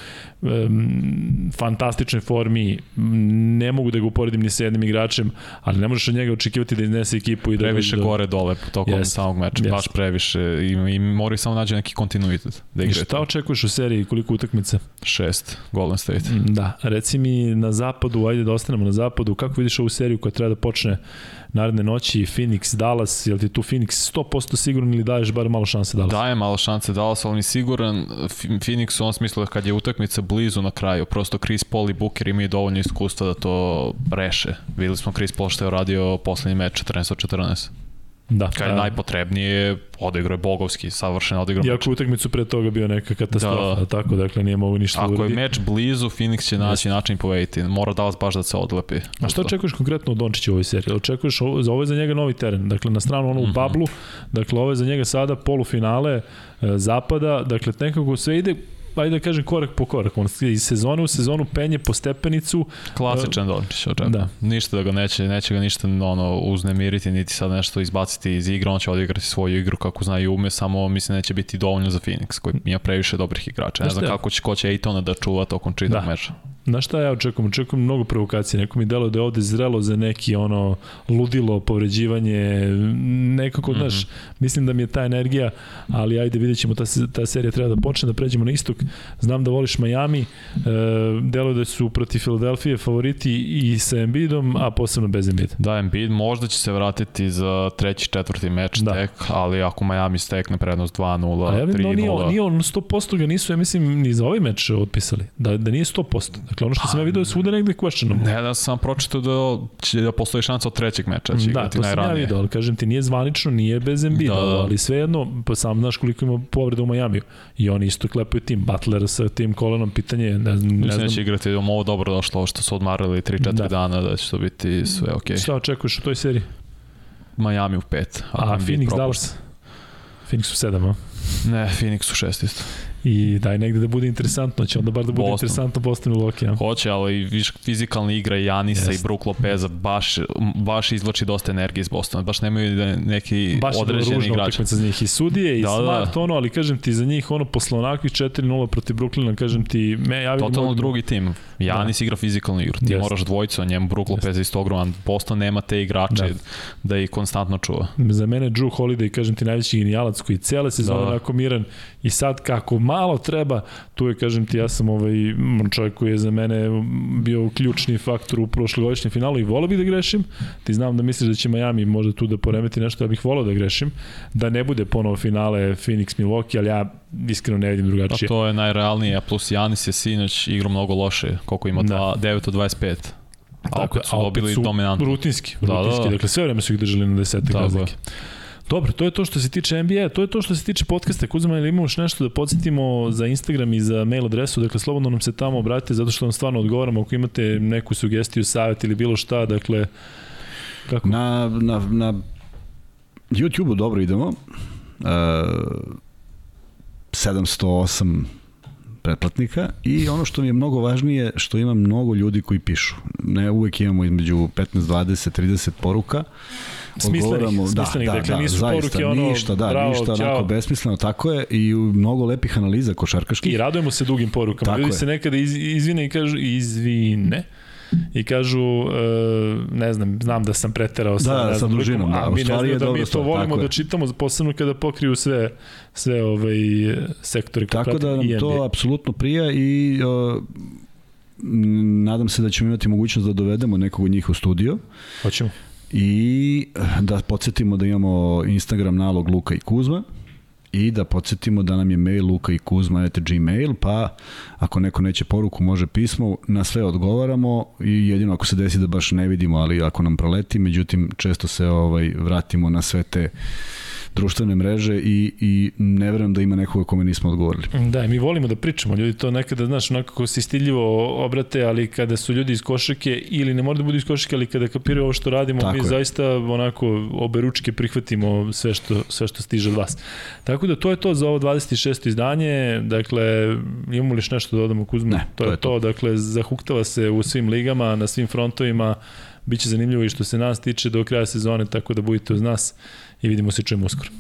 Speaker 1: um, fantastičnoj formi, ne mogu da ga uporedim ni sa jednim igračem, ali ne možeš od njega očekivati da iznese ekipu i da...
Speaker 3: Previše do... gore dole tokom yes. samog meča, yes. baš previše i, i mora samo nađe neki kontinuitet.
Speaker 1: Da I šta očekuješ u seriji, koliko utakmica?
Speaker 3: Šest, Golden State.
Speaker 1: Da, reci mi na zapadu, ajde da ostanemo na zapadu, kako vidiš ovu seriju koja treba da počne naredne noći Phoenix, Dallas, je li ti tu Phoenix 100% siguran ili daješ bar malo šanse Dallas?
Speaker 3: Daje malo šanse Dallas, ali mi siguran Phoenix u onom smislu da kad je utakmica blizu na kraju, prosto Chris Paul i Booker imaju dovoljno iskustva da to reše. Videli smo Chris Paul što je uradio poslednji meč 14 14. Da. Kad je najpotrebnije, odigrao je bogovski, savršeno odigrao
Speaker 1: Iako utakmicu pre toga bio neka katastrofa, da. tako, dakle nije mogu ništa
Speaker 3: Ako uradi. je meč blizu, Phoenix će naći način povediti. Mora da vas baš da se odlepi.
Speaker 1: A šta očekuješ konkretno od Dončića u ovoj seriji? Očekuješ ovo, za ovo je za njega novi teren, dakle na stranu ono u mm -hmm. bablu, dakle ovo je za njega sada polufinale e, zapada, dakle nekako sve ide ajde da kažem korak po korak. On iz sezone u sezonu penje po stepenicu.
Speaker 3: Klasičan Dončić, očekam. Da. Ništa da ga neće, neće ga ništa ono, uznemiriti, niti sad nešto izbaciti iz igra, on će odigrati svoju igru kako zna i ume, samo mislim neće biti dovoljno za Phoenix, koji ima previše dobrih igrača. Ne znam kako će, ko će Ejtona da čuva tokom čitog da. meča.
Speaker 1: Na šta ja očekujem? Očekujem mnogo provokacije. Neko mi delo da je ovde zrelo za neki ono ludilo, povređivanje, nekako, mm -hmm. znaš, mislim da mi je ta energija, ali ajde vidjet ćemo, ta, ta serija treba da počne, da pređemo na istok. Znam da voliš Miami, e, delo da su protiv Filadelfije favoriti i sa Embiidom, a posebno bez Embiida.
Speaker 3: Da, Embiid možda će se vratiti za treći, četvrti meč da. tek, ali ako Miami stekne prednost 2-0, 3-0...
Speaker 1: Nije, nije on 100% ga nisu, ja mislim, ni za ovaj meč otpisali. Da, da nije 100%. Dakle, ono što sam ja vidio je svuda negde questionable.
Speaker 3: Ne, da sam pročitao da će da postoji šansa od trećeg meča. Će
Speaker 1: da, to sam ja vidio, ali kažem ti, nije zvanično, nije bez Embiida, da, da. ali svejedno, pa sam znaš koliko ima povreda u Majamiju. I oni isto klepaju tim, Butler sa tim kolenom, pitanje je, ne,
Speaker 3: ne Mislim da će igrati, da ovo dobro došlo, ovo što su odmarali 3-4 da. dana, da će to biti sve okej. Okay.
Speaker 1: Šta očekuješ u toj seriji?
Speaker 3: Miami u 5.
Speaker 1: A, a Phoenix, Dallas? Phoenix u 7, a?
Speaker 3: Ne, Phoenix u 6 isto
Speaker 1: i daj negde da bude interesantno, će onda bar da bude Boston. interesantno Boston u Loki. Ja.
Speaker 3: Hoće, ali viš fizikalna igra Janisa Jest. i Brook Lopeza baš, baš izvlači dosta energije iz Bostona. Baš nemaju da neki baš određeni igrači.
Speaker 1: Baš za njih i sudije i da, smart, da. ono, ali kažem ti za njih ono posle onakvih 4-0 protiv Brooklyna, kažem ti, me ja
Speaker 3: vidim... Totalno drugi tim. Janis da. igra fizikalnu igru. Ti Jest. moraš dvojicu, a njemu Brook Lopez isto ogroman. Boston nema te igrače da, da ih konstantno čuva.
Speaker 1: Za mene Drew Holiday, kažem ti, najveći genijalac koji cele sezone da. onako miran i sad kako malo treba, tu je, kažem ti, ja sam ovaj čovjek koji je za mene bio ključni faktor u prošlogodišnjem finalu i volao bih da grešim. Ti znam da misliš da će Miami možda tu da poremeti nešto, ja bih volao da grešim. Da ne bude ponovo finale Phoenix Milwaukee, ali ja iskreno ne vidim drugačije.
Speaker 3: Pa to je najrealnije, a plus Janis je sinoć igrao mnogo loše, koliko ima, da. 9 od 25. A opet su dobili dominantno.
Speaker 1: Rutinski, rutinski. Da, da. Dakle, sve vreme su ih držali na desetak razlike. Dobro, to je to što se tiče NBA, to je to što se tiče podcasta. Kuzma, ili imamo nešto da podsjetimo za Instagram i za mail adresu, dakle, slobodno nam se tamo obratite, zato što vam stvarno odgovaramo ako imate neku sugestiju, savjet ili bilo šta, dakle,
Speaker 2: kako? Na, na, na YouTube-u dobro idemo. Uh, 708 pretplatnika i ono što mi je mnogo važnije što ima mnogo ljudi koji pišu. Ne uvek imamo između 15, 20, 30 poruka
Speaker 1: smislenih, da, smislenih, da, dakle da, nisu zaista, poruke ono,
Speaker 2: ništa, da, bravo, ništa čao. onako besmisleno, tako je, i mnogo lepih analiza košarkaških.
Speaker 1: I radujemo se dugim porukama, tako ljudi je. se nekada iz, izvine i kažu, izvine, i kažu, uh, ne znam, znam da sam preterao
Speaker 2: sa, da,
Speaker 1: ne
Speaker 2: znam, sa dužinom, da,
Speaker 1: a mi ne znam da mi to volimo da čitamo, posebno kada pokriju sve, sve ovaj, sektori.
Speaker 2: Tako da nam to apsolutno prija i uh, nadam se da ćemo imati mogućnost da dovedemo nekog od njih u studio.
Speaker 1: Hoćemo.
Speaker 2: I da podsjetimo da imamo Instagram nalog Luka i Kuzma i da podsjetimo da nam je mail luka i kuzma et gmail, pa ako neko neće poruku može pismo, na sve odgovaramo i jedino ako se desi da baš ne vidimo, ali ako nam proleti, međutim često se ovaj vratimo na sve te društvene mreže i, i ne verujem da ima nekoga kome nismo odgovorili.
Speaker 1: Da, mi volimo da pričamo, ljudi to nekada, znaš, onako se stiljivo obrate, ali kada su ljudi iz košake ili ne mora da budu iz košake, ali kada kapiraju ovo što radimo, Tako mi je. zaista onako obe ručke prihvatimo sve što, sve što stiže od vas. Tako da to je to za ovo 26. izdanje, dakle, imamo li nešto da dodamo Kuzma?
Speaker 2: Ne,
Speaker 1: to, to je to, to. dakle, zahuktava se u svim ligama, na svim frontovima, Biće zanimljivo i što se nas tiče do kraja sezone, tako da budite uz nas i vidimo se čujemo uskoro.